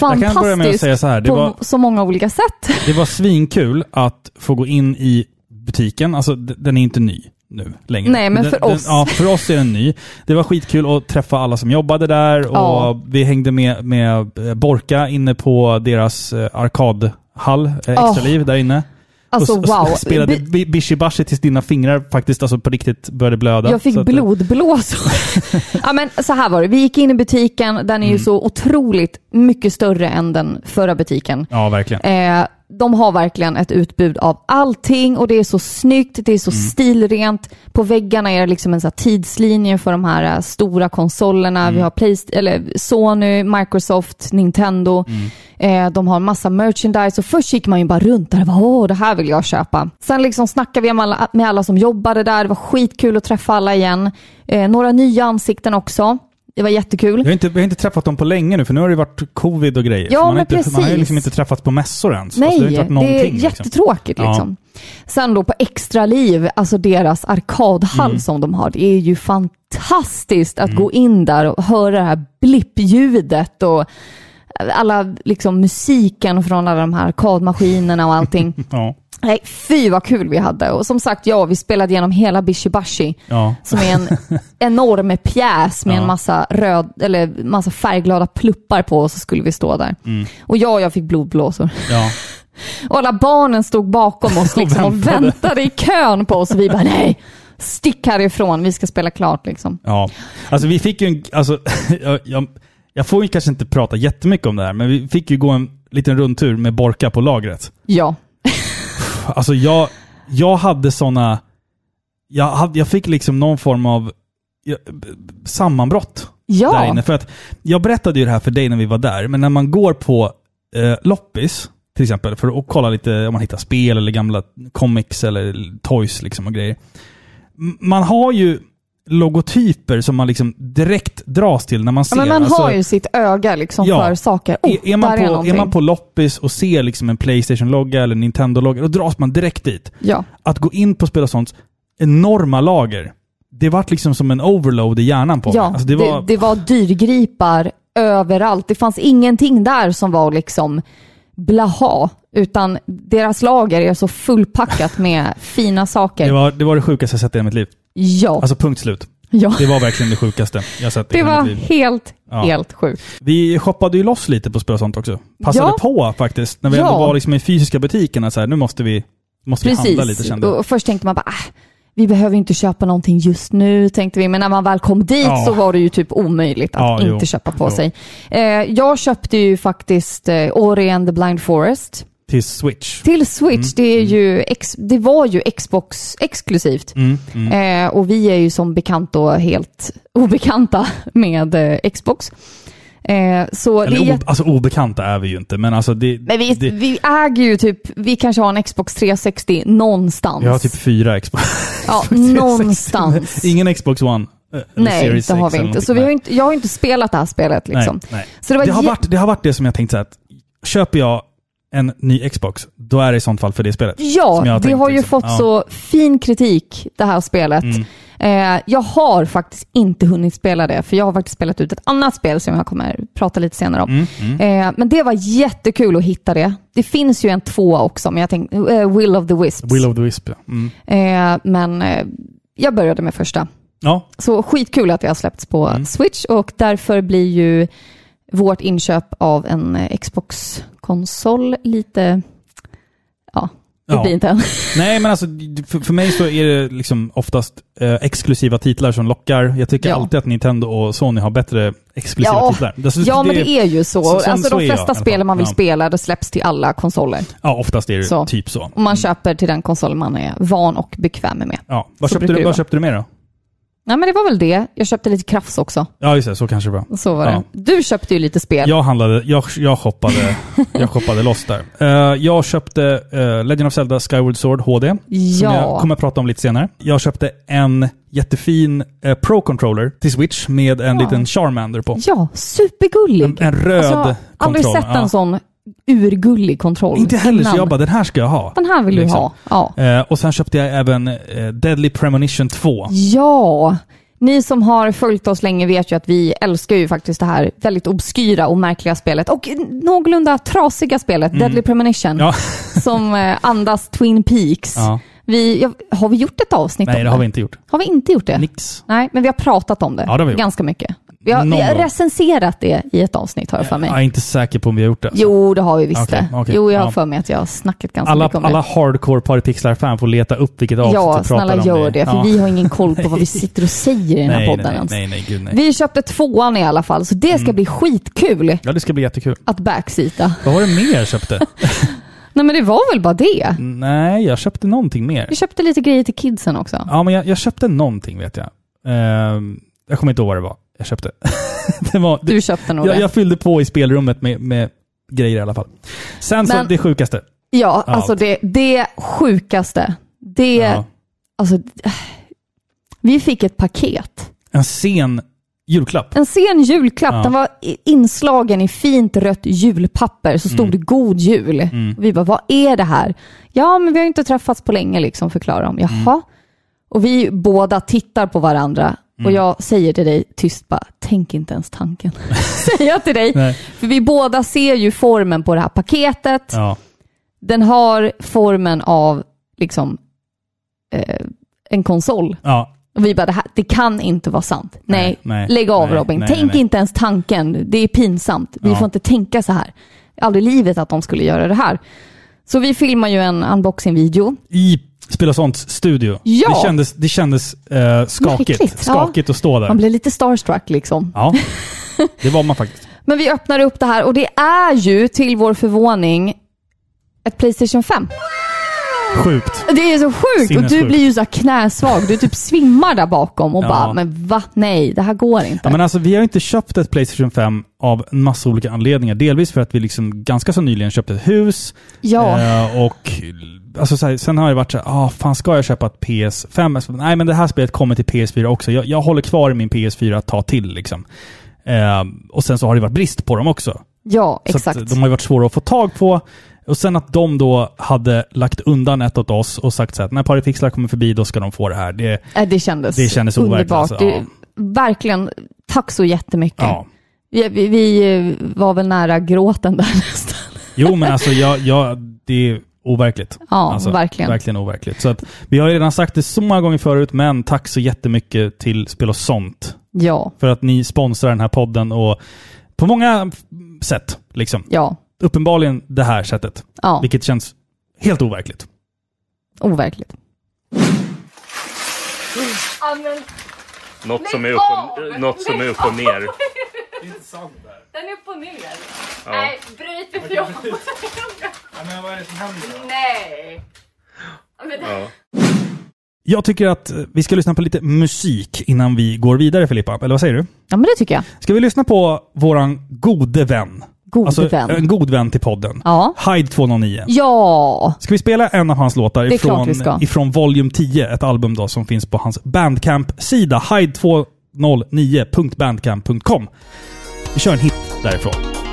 Jag kan börja med att säga så här. Det på var, så många olika sätt. det var svinkul att få gå in i butiken. Alltså, den är inte ny nu längre. Nej, men den, för den, oss. Ja, för oss är den ny. Det var skitkul att träffa alla som jobbade där och Ja. vi hängde med, med Borka inne på deras eh, arkadhall, eh, Extra Oh. liv där inne. Alltså och, och wow. spelade Vi- bi- Bishi Bashi tills dina fingrar faktiskt alltså på riktigt började blöda. Jag fick eh, blodblåsor. ja, men så här var det. Vi gick in i butiken. Den Mm. är ju så otroligt mycket större än den förra butiken. Ja, verkligen. Eh, de har verkligen ett utbud av allting och det är så snyggt, det är så Mm. stilrent. På väggarna är det liksom en så tidslinje för de här eh, stora konsolerna. Mm. Vi har Playst eller Sony, Microsoft, Nintendo. Mm. Eh, de har massa merchandise och först gick man ju bara runt där och bara åh, det här vill jag köpa. Sen liksom snackade vi med alla, med alla som jobbade där. Det var skitkul att träffa alla igen. Eh, några nya ansikten också. Det var jättekul. Jag har, inte, vi har inte träffat dem på länge nu, för nu har det varit covid och grejer. Ja, man, har men inte, man har ju liksom inte träffats på mässor ens. Nej, Alltså, det har inte varit det är liksom. jättetråkigt Ja. liksom. Sen då på Extra Liv, alltså deras arkadhall Mm. som de har. Det är ju fantastiskt att gå in där och höra det här blippljudet och alla liksom musiken från alla de här arkadmaskinerna och allting. Ja. Nej, fy vad kul vi hade. Och som sagt, ja, vi spelade igenom hela Bishi Bashi Ja. som är en enorm pjäs med Ja. en massa, röd, eller massa färgglada pluppar på och så skulle vi stå där. Mm. Och ja, jag fick blodblåsor. ja. Och alla barnen stod bakom oss liksom, och väntade. väntade i kön på oss. Och vi bara nej, stick härifrån, vi ska spela klart liksom. Ja. Alltså vi fick ju en... Alltså, jag, jag, jag får ju kanske inte prata jättemycket om det här, men vi fick ju gå en liten rundtur med Borka på lagret. Ja, Alltså jag, jag hade såna... Jag, hade, jag fick liksom någon form av ja, sammanbrott där ja, inne. För att jag berättade ju det här för dig när vi var där, men när man går på eh, loppis, till exempel, för att kolla lite om man hittar spel eller gamla comics eller toys liksom och grejer. Man har ju logotyper som man liksom direkt dras till när man ser. ja men man Alltså, har ju sitt öga liksom Ja. för saker. Oh, är, är, man är på, någonting. är man på loppis och ser liksom en Playstation-logga eller Nintendo-logga, då dras man direkt dit. Ja, Att gå in på och sånt enorma lager, det vart liksom som en overload i hjärnan på ja. Alltså det, det var, det, var dyrgripar överallt. Det fanns ingenting där som var liksom blaha, utan deras lager är så fullpackat med fina saker. det, var, det var det sjukaste jag sett i mitt liv. Ja, Alltså punkt slut. ja. Det var verkligen det sjukaste jag sett det var helt, Ja. helt sjukt. Vi shoppade ju loss lite på sånt också. Passade Ja. på faktiskt. När vi Ja. ändå var liksom i fysiska butikerna så här, nu måste vi, måste vi handla lite kände jag. Först tänkte man bara, äh, vi behöver inte köpa någonting just nu, tänkte vi. Men när man väl kom dit Ja. så var det ju typ omöjligt att Ja, inte jo. köpa på Jo. sig. Eh, jag köpte ju faktiskt eh, Ori and the Blind Forest Till Switch. till Switch. Det, är ju ex, det var ju Xbox exklusivt. Mm, mm. Eh, och vi är ju som bekant då helt obekanta med eh, Xbox. Eh, så det är Eller jätte- o, alltså obekanta är vi ju inte, men alltså det... men vi, det vi äger ju typ, vi kanske har en Xbox 360 någonstans. jag har typ fyra Xbox. Ja, Xbox 360. någonstans. Ingen Xbox One. eh, Nej, Series det har vi inte. Så vi har inte, jag har inte spelat det här spelet liksom. Nej, nej. Så det var Det har, varit, det har varit det som jag tänkt så här, att köper jag en ny Xbox, då är det i sånt fall för det spelet. Ja, har det har ju liksom. fått Ja. så fin kritik, det här spelet. Mm. Eh, jag har faktiskt inte hunnit spela det, för jag har faktiskt spelat ut ett annat spel som jag kommer prata lite senare om. Mm, mm. Eh, men det var jättekul att hitta det. Det finns ju en tvåa också, men jag tänkte eh, Will of the Wisps. Will of the Wisp, ja. Mm. eh, men eh, jag började med första. Ja, Så skitkul att det har släppts på Mm. Switch och därför blir ju vårt inköp av en eh, Xbox-konsol lite, ja, Det Ja. blir inte en. Nej, men alltså för, för mig så är det liksom oftast eh, exklusiva titlar som lockar. Jag tycker Ja. alltid att Nintendo och Sony har bättre exklusiva Ja. titlar. Alltså, Ja, men det är ju så. så- så- alltså så de flesta alla spel fall. man vill spela, det släpps till alla konsoler. Ja, oftast är det Så. typ så. Och man köper till den konsol man är van och bekväm med. Ja. Vad, köpte du, det vad köpte du mer då? Nej, men det var väl det. Jag köpte lite krafs också. Ja, just det. Så kanske det var. Så var Ja. det. Du köpte ju lite spel. Jag handlade, jag, jag shoppade, jag shoppade loss där. Eh, jag köpte eh, Legend of Zelda Skyward Sword HD. Som Ja. jag kommer att prata om lite senare. Jag köpte en jättefin eh, Pro-controller till Switch med en Ja. liten Charmander på. Ja, supergullig. En, en röd alltså, aldrig kontroll. sett ja. en sån urgullig kontroll Inte heller, så innan. jag bara, den här ska jag ha. Den här vill Liksom. du ha. Ja. Eh, och sen köpte jag även eh, Deadly Premonition 2. Ja, ni som har följt oss länge vet ju att vi älskar ju faktiskt det här väldigt obskyra och märkliga spelet och någorlunda trasiga spelet, Deadly Premonition, Mm. Ja. som eh, andas Twin Peaks. ja. Vi, ja, har vi gjort ett avsnitt Nej, om det har vi inte gjort. Har vi inte gjort det? Nix. Nej, men vi har pratat om det, Ja, det ganska mycket. Vi har, vi har recenserat det i ett avsnitt har jag för mig. Jag är inte säker på om vi har gjort det. alltså. Jo, det har vi visst Okej, det. okej, Jo, jag har ja. för mig att jag har snackat ganska Alla, mycket om alla det. hardcore Paripixlar-fan får leta upp vilket avsnitt Ja, vi pratar snälla om. gör det, för Ja. vi har ingen koll på vad vi sitter och säger i den här nej, podden nej, ens. nej, nej, gud nej. Vi köpte tvåan i alla fall, så det ska Mm. bli skitkul Ja, det ska bli jättekul. att backseata. Vad var det mer jag köpte? Nej men det var väl bara det. nej, jag köpte någonting mer. Vi köpte lite grejer till kidsen också. Ja, men jag, jag köpte någonting vet jag. Ehm, jag kommer inte ihåg vad det var jag köpte. det var, Du köpte nog jag, det. jag fyllde på i spelrummet med, med grejer i alla fall. Sen så, Men- det sjukaste. Ja, Ja. alltså det, det sjukaste. Det, Ja, alltså, vi fick ett paket. en sen julklapp. En sen julklapp, Ja. den var inslagen i fint rött julpapper, så stod det God Jul. Mm. Vi bara, vad är det här? Ja, men vi har inte träffats på länge, liksom, förklarar de. Jaha. Mm. Och vi båda tittar på varandra och Mm. jag säger till dig tyst bara, tänk inte ens tanken. säger jag till dig. Nej. För vi båda ser ju formen på det här paketet. Ja. Den har formen av liksom eh, en konsol. Ja. Och vi bara, det, här, det kan inte vara sant. Nej, nej, lägg av nej, Robin. nej, Tänk nej. inte ens tanken. Det är pinsamt. Vi Ja. får inte tänka så här. Aldrig i livet att de skulle göra det här. Så vi filmar ju en unboxing-video. I Spela sånt studio. Ja. Det kändes, det kändes eh, skakigt. Märkligt, ja. Skakigt att stå där. Man blir lite starstruck liksom. Ja, det var man faktiskt. Men vi öppnar upp det här och det är ju till vår förvåning ett Playstation 5. Sjukt. Det är så sjukt och du blir ju så här knäsvag. Du typ svimmar där bakom och Ja. bara, men va? Nej, det här går inte. Ja, men alltså, vi har inte köpt ett Playstation 5 av en massa olika anledningar. Delvis för att vi liksom ganska så nyligen köpte ett hus. ja. Eh, och alltså, så här, sen har det varit så här, ah, fan ska jag köpa ett PS5? Alltså, nej, men det här spelet kommer till PS4 också. Jag, jag håller kvar i min PS4 ett tag till. Liksom. Eh, och sen så har det varit brist på dem också. ja, Så exakt. att de har ju varit svåra att få tag på. Och sen att de då hade lagt undan ett åt oss och sagt så här att när Paripixlar kommer förbi då ska de få det här. Det, Äh, det kändes, det kändes underbart. alltså, ja. Det, verkligen, tack så jättemycket. ja. Vi, vi, vi eh, var väl nära gråten där nästan. Jo, men alltså jag, jag, det är overkligt. Ja, alltså, verkligen. Verkligen overkligt. Så att, vi har redan sagt det så många gånger förut, men tack så jättemycket till Spel och sånt. Ja, För att ni sponsrar den här podden och på många sätt. Liksom. ja, Uppenbarligen det här sättet. ja. Vilket känns helt overkligt. Overkligt. Något som är upp och, något som är upp och ner. Den är upp och ner. Ja. Nej, bryt för fjol. Nej. Ja. Jag tycker att vi ska lyssna på lite musik innan vi går vidare Filippa. Eller vad säger du? Ja, men det tycker jag. Ska vi lyssna på våran gode vän? Gode alltså, vän. En god vän till podden. Ja. Hyde 209. Ja, Ska vi spela en av hans låtar Det ifrån, ifrån Volume 10, ett album då som finns på hans Bandcamp-sida, hyde209.bandcamp.com. Vi kör en hit därifrån.「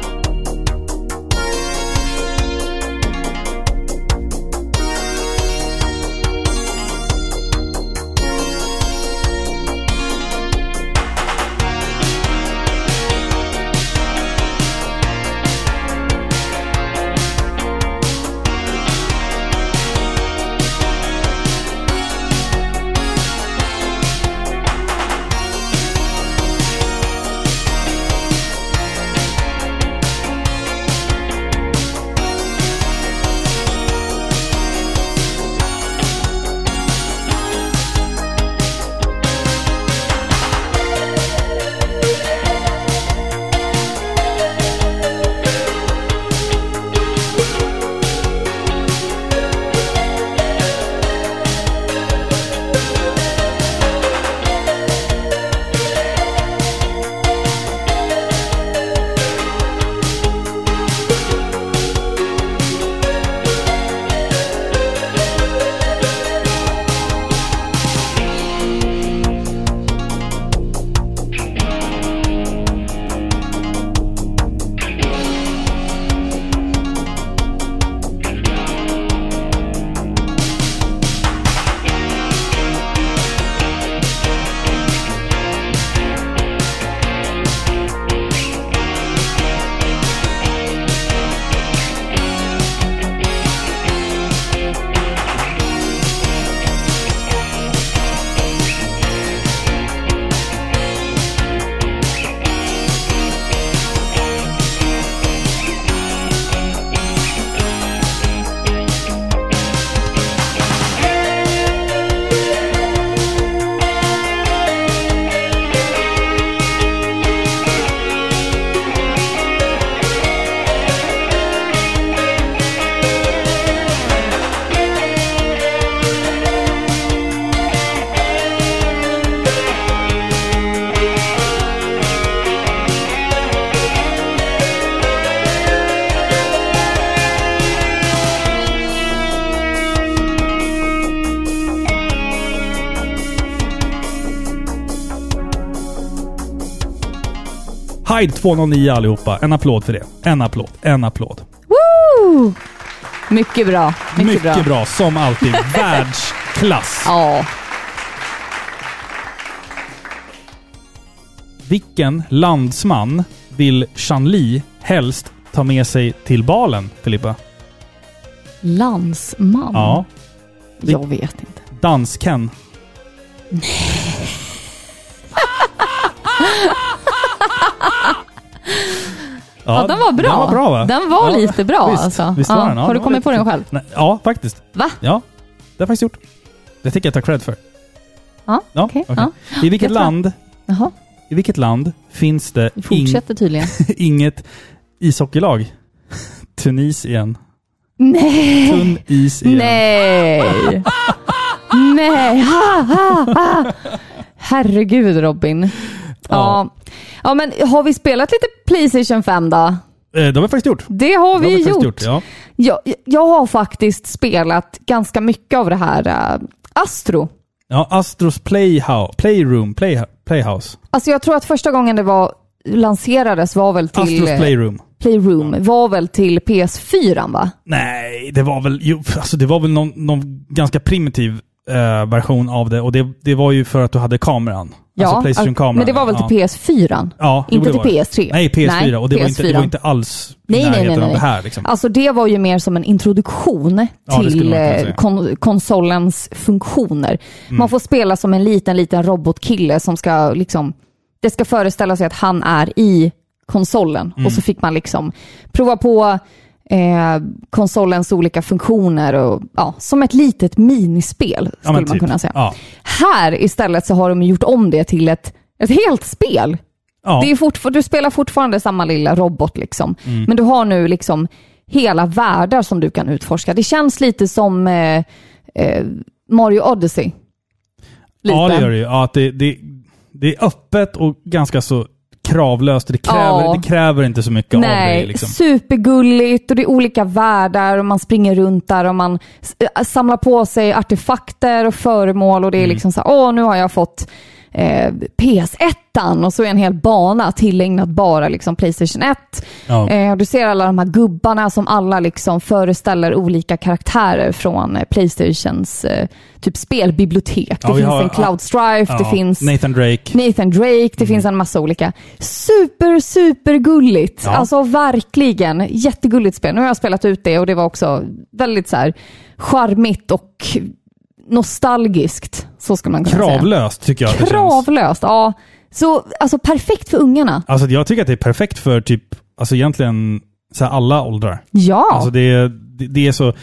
Hyde 209 allihopa. En applåd för det. En applåd. En applåd. Woo! Mycket bra. Mycket, Mycket bra. som alltid. Världsklass. Ja. Vilken landsman vill Chanli helst ta med sig till balen, Filippa? Landsman? Ja. Jag vet inte. Dansken. Ja, den var bra. Den var bra va? Den var Ja, lite bra visst, alltså. Visst var Ja. den? Ja, Har du kommit på den själv? Nej, ja, faktiskt. Va? Ja, det har jag faktiskt gjort. Det tycker jag ta cred för. Ja, Ja, okej. okej. Ja. I vilket land Jaha, I vilket land finns det ing, fortsätter tydligen. inget ishockeylag? Tunisien. Nej! Tunn is igen. Nej! Nej! Ha, ha, ha. Herregud Robin. Ja. ja, men har vi spelat lite Playstation 5 då? Eh, Det har vi faktiskt gjort. Det har vi, gjort. ja. Jag, jag har faktiskt spelat ganska mycket av det här äh, Astro. ja, Astros Playhouse, Playroom, play, Playhouse. Alltså jag tror att första gången det var lanserades var väl till Astros eh, Playroom. Playroom, var väl till PS4 va? Nej, det var väl, jo, alltså det var väl någon, någon ganska primitiv eh, version av det och det, det var ju för att du hade kameran. Alltså Playstation-kameran. men det var väl ja. till PS4? Ja, inte till det. PS3? Nej, PS4. och det var, inte, det PS4. var inte alls i Nej, nej, närheten nej, nej. av det här. Liksom. Alltså det var ju mer som en introduktion Ja, till eh, kon konsolens funktioner. Mm. Man får spela som en liten, liten robotkille som ska liksom, det ska föreställa sig att han är i konsolen. Mm. Och så fick man liksom prova på eh, konsolens olika funktioner och ja, som ett litet minispel Ja, skulle men man typ. kunna säga. Ja. Här istället så har de gjort om det till ett, ett helt spel. Ja. Det är fortfar- du spelar fortfarande samma lilla robot liksom. Mm. Men du har nu liksom hela världar som du kan utforska. Det känns lite som eh, eh, Mario Odyssey. Lite. ja, det gör det ju. Ja, det, det, det är öppet och ganska så kravlöst. Det kräver, Ja. det kräver inte så mycket av Nej, dig. Liksom. supergulligt och det är olika världar och man springer runt där och man äh, samlar på sig artefakter och föremål och det är Mm. liksom så här, åh nu har jag fått eh, PS1 och så är en hel bana tillägnad bara liksom Playstation 1. Ja. Eh, du ser alla de här gubbarna som alla liksom föreställer olika karaktärer från eh, Playstations eh, typ spelbibliotek. Ja, det finns har- en Cloud Strife, det Ja. finns Nathan Drake. Nathan Drake, det finns en massa olika. Super, super gulligt. Alltså verkligen. Jättegulligt spel. Nu har jag spelat ut det och det var också väldigt så här charmigt och nostalgiskt. Så ska man kunna säga. Kravlöst tycker jag att det känns. Kravlöst, ja. Så alltså perfekt för ungarna. Alltså jag tycker att det är perfekt för typ, alltså egentligen så här alla åldrar. Ja. Alltså det, är- det, det är så...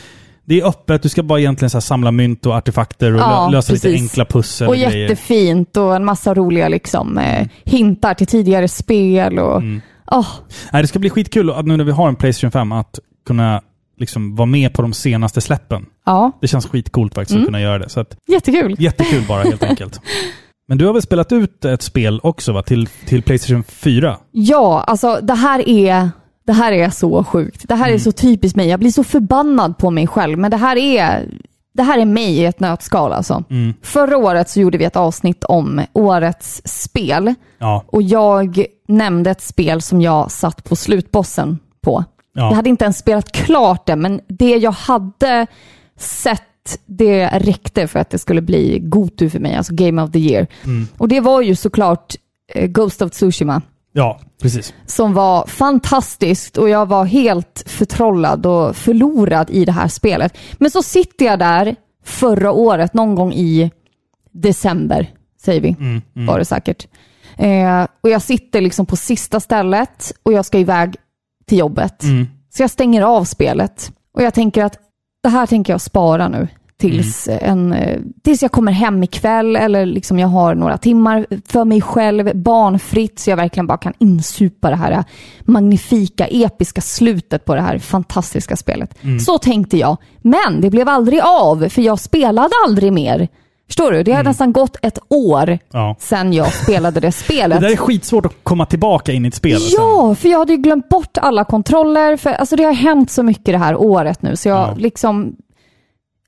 Det är öppet, du ska bara egentligen så samla mynt och artefakter och Ja, lö- lösa lite precis. enkla pussel och grejer. jättefint och en massa roliga liksom, eh, hintar till tidigare spel. Och, Mm. åh, Nej, det ska bli skitkul att nu när vi har en Playstation 5 att kunna liksom vara med på de senaste släppen. ja, Det känns skitcoolt faktiskt Mm. att kunna göra det. Så att, jättekul. jättekul bara helt enkelt. Men du har väl spelat ut ett spel också va? Till, till Playstation 4? Ja, alltså det här är, det här är så sjukt. Det här är Mm. så typiskt mig. Jag blir så förbannad på mig själv, men det här är, det här är mig i ett nötskal alltså. Mm. Förra året så gjorde vi ett avsnitt om årets spel Ja. och jag nämnde ett spel som jag satt på slutbossen på. Ja. Jag hade inte ens spelat klart det, men det jag hade sett det räckte för att det skulle bli Gotu för mig, alltså Game of the Year. Mm. Och det var ju såklart eh, Ghost of Tsushima ja, precis. som var fantastiskt och jag var helt förtrollad och förlorad i det här spelet. Men så sitter jag där förra året, någon gång i december, säger vi, Mm, mm. var det säkert. Eh, och jag sitter liksom på sista stället och jag ska iväg till jobbet. Mm. Så jag stänger av spelet och jag tänker att det här tänker jag spara nu tills, en, eh, tills jag kommer hem ikväll eller liksom jag har några timmar för mig själv, barnfritt, så jag verkligen bara kan insupa det här eh, magnifika, episka slutet på det här fantastiska spelet. Så tänkte jag. Men det blev aldrig av, för jag spelade aldrig mer. Förstår du? Det har nästan gått ett år Ja. sedan jag spelade det Det spelet. där är skitsvårt att komma tillbaka in i ett spel. sen. Ja, för jag hade ju glömt bort alla kontroller. För, alltså det har hänt så mycket det här året nu, så jag Ja. liksom...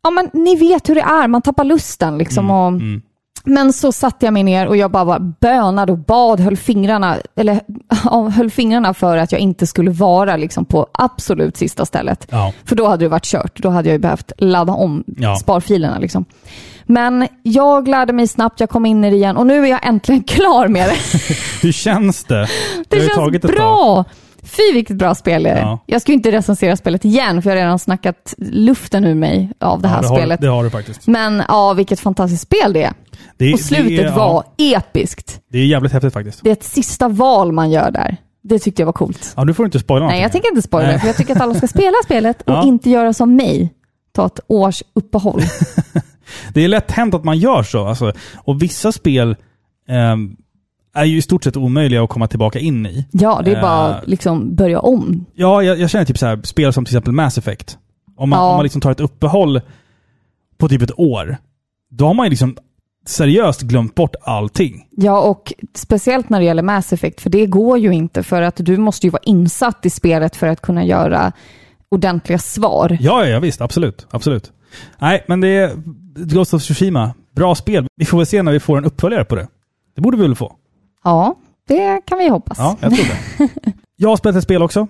Ja, men ni vet hur det är. Man tappar lusten liksom. och, Mm. Men så satte jag mig ner och jag bara var bönade och bad, höll fingrarna, eller, ja, höll fingrarna för att jag inte skulle vara liksom på absolut sista stället. Ja. För då hade det varit kört. Då hade jag ju behövt ladda om Ja. sparfilerna. Liksom. Men jag lärde mig snabbt, jag kom in i det igen och nu är jag äntligen klar med det. Hur känns det? Det ju känns bra! Fy vilket bra spel det är. Ja. Jag ska ju inte recensera spelet igen för jag har redan snackat luften ur mig av det här Ja, det, har, spelet. det har du faktiskt. Men ja, vilket fantastiskt spel det är. Det, Och slutet det, är- var Ja, episkt. det är jävligt häftigt faktiskt. Det är ett sista val man gör där. Det tyckte jag var coolt. Ja, nu får du inte spoila Nej, någonting. jag tänker inte spoila Nej. för jag tycker att alla ska spela spelet och inte göra som mig. Ta ett års uppehåll. Det är lätt hänt att man gör så. Alltså, och vissa spel ehm, är ju i stort sett omöjliga att komma tillbaka in i. Ja, det är bara Eh. liksom börja om. Ja, jag, jag känner typ så här, spel som till exempel Mass Effect. Om man, Ja. om man liksom tar ett uppehåll på typ ett år, då har man ju liksom seriöst glömt bort allting. Ja, och speciellt när det gäller Mass Effect, för det går ju inte för att du måste ju vara insatt i spelet för att kunna göra ordentliga svar. Ja, ja visst. Absolut. Absolut. Nej, men det är Ghost of Tsushima. Bra spel. Vi får väl se när vi får en uppföljare på det. Det borde vi väl få? Ja, det kan vi hoppas. Ja, jag tror det. jag har spelat ett spel också.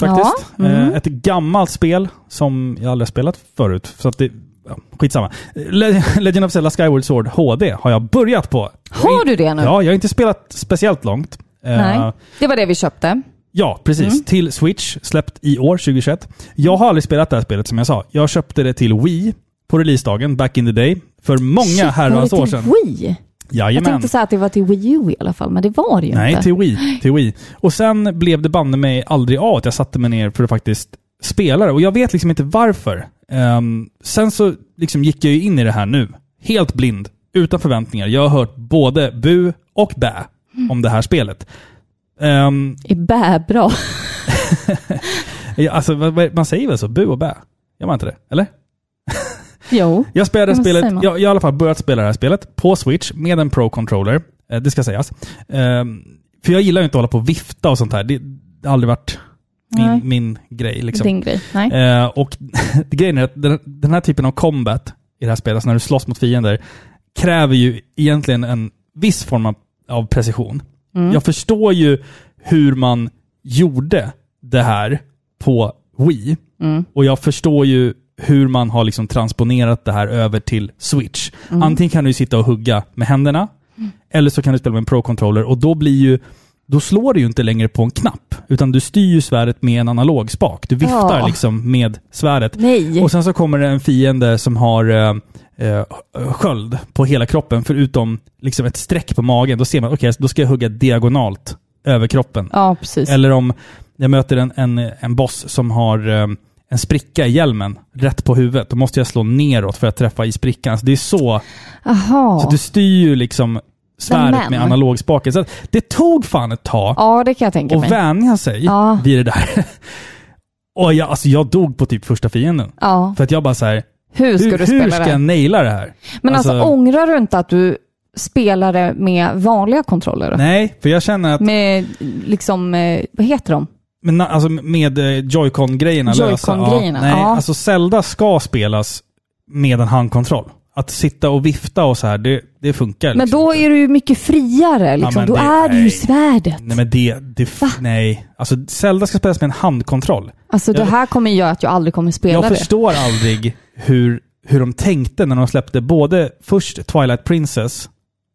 Faktiskt. Ja, mm. Eh, Ett gammalt spel som jag aldrig har spelat förut. Så att det, ja, skitsamma. Le- Legend of Zelda Skyward Sword HD har jag börjat på. Har du det nu? Ja, jag har inte spelat speciellt långt. Eh, Nej. Det var det vi köpte. Ja, precis. Mm. Till Switch, släppt i år, 2021. Jag har aldrig spelat det här spelet som jag sa. Jag köpte det till Wii på releasedagen, back in the day. För många herrans år sedan. Wii? Jag Jajamän. tänkte säga att det var till Wii U i alla fall, men det var det ju Nej, inte. till Wii. Till Wii. Och sen blev det banne mig aldrig av att jag satte mig ner för att faktiskt spela det. Och jag vet liksom inte varför. Ehm, sen så liksom gick jag ju in i det här nu. Helt blind. Utan förväntningar. Jag har hört både bu och bä om det här spelet. Um, Är bä bra? alltså, man säger väl så? Bu och bä? Gör man inte det? Eller? Jo. Jag spelade spelet, jag, jag har i alla fall börjat spela det här spelet på Switch med en Pro-controller. Eh, det ska sägas. Ehm, för jag gillar ju inte att hålla på och vifta och sånt här. Det, har aldrig varit Nej. min, min grej. Liksom. Din grej. Nej. Eh, och grejen är att den, den här typen av combat i det här spelet, alltså när du slåss mot fiender, kräver ju egentligen en viss form av, av precision. Mm. Jag förstår ju hur man gjorde det här på Wii. Mm. Och jag förstår ju hur man har liksom transponerat det här över till Switch. Mm. Antingen kan du sitta och hugga med händerna, eller så kan du spela med en Pro-controller och då blir ju då slår du ju inte längre på en knapp, utan du styr ju svärdet med en analog spak. Du viftar Ja. liksom med svärdet. Nej. Och sen så kommer det en fiende som har eh, eh, sköld på hela kroppen, förutom liksom ett streck på magen. Då ser man, okej, då ska jag hugga diagonalt över kroppen. Ja. Eller om jag möter en, en, en boss som har eh, en spricka i hjälmen rätt på huvudet. Då måste jag slå neråt för att träffa i sprickan. Så det är så. Jaha. Så du styr ju liksom svärdet med analogspaken. Så det tog fan ett tag Ja, det kan jag tänka att mig. vänja sig Ja. vid det där. Och jag, alltså jag dog på typ första fienden. Ja. För att jag bara så här, Hur ska hur, du hur ska det? jag naila det här? Men alltså, alltså- ångrar du inte att du spelade med vanliga kontroller? Då? Nej, för jag känner att Med liksom, eh, vad heter de? Men alltså med eh, Joy-Con-grejerna. Joy-Con-grejerna, Ja, nej, ja. alltså Zelda ska spelas med en handkontroll. Att sitta och vifta och så här, det, det funkar Men liksom då är du ju mycket friare. Liksom. men då det- är det ju svärdet. Nej men det, det f- nej. Alltså Zelda ska spelas med en handkontroll. Alltså det Jag- här kommer göra att jag aldrig kommer spela Jag det. förstår aldrig hur, hur de tänkte när de släppte både först Twilight Princess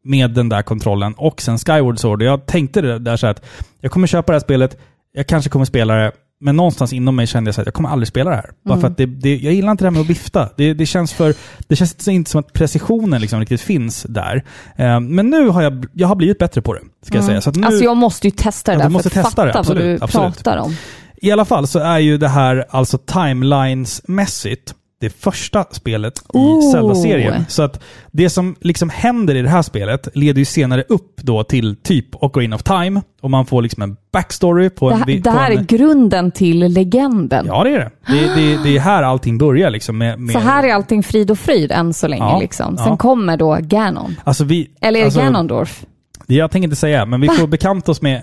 med den där kontrollen och sen Skyward Sword. Jag tänkte det där så att jag kommer köpa det här spelet, jag kanske kommer spela det, men någonstans inom mig kände jag att jag kommer aldrig spela det här. Bara Mm. för att det, det, jag gillar inte det här med att vifta. Det, det känns för... Det känns inte som att precisionen liksom riktigt finns där. Eh, men nu har jag, jag har blivit bättre på det, ska jag säga. Så nu, Alltså jag måste ju testa det där måste för att testa fatta absolut, vad du absolut. pratar om. I alla fall så är ju det här alltså timelines-mässigt det första spelet i Oh. Zelda-serien. Så att det som liksom händer i det här spelet leder ju senare upp då till typ Ocarina of Time. Och man får liksom en backstory på Det, en... här- vi- det här en, är grunden till legenden. Ja, det är det. Det, det, det är här allting börjar liksom. Med, med, Så här är allting frid och fröjd än så länge. Ja, liksom. Sen ja. kommer då Ganon. Alltså vi... Eller är det alltså, Ganondorf? det Jag tänker inte säga, men vi får bekanta oss med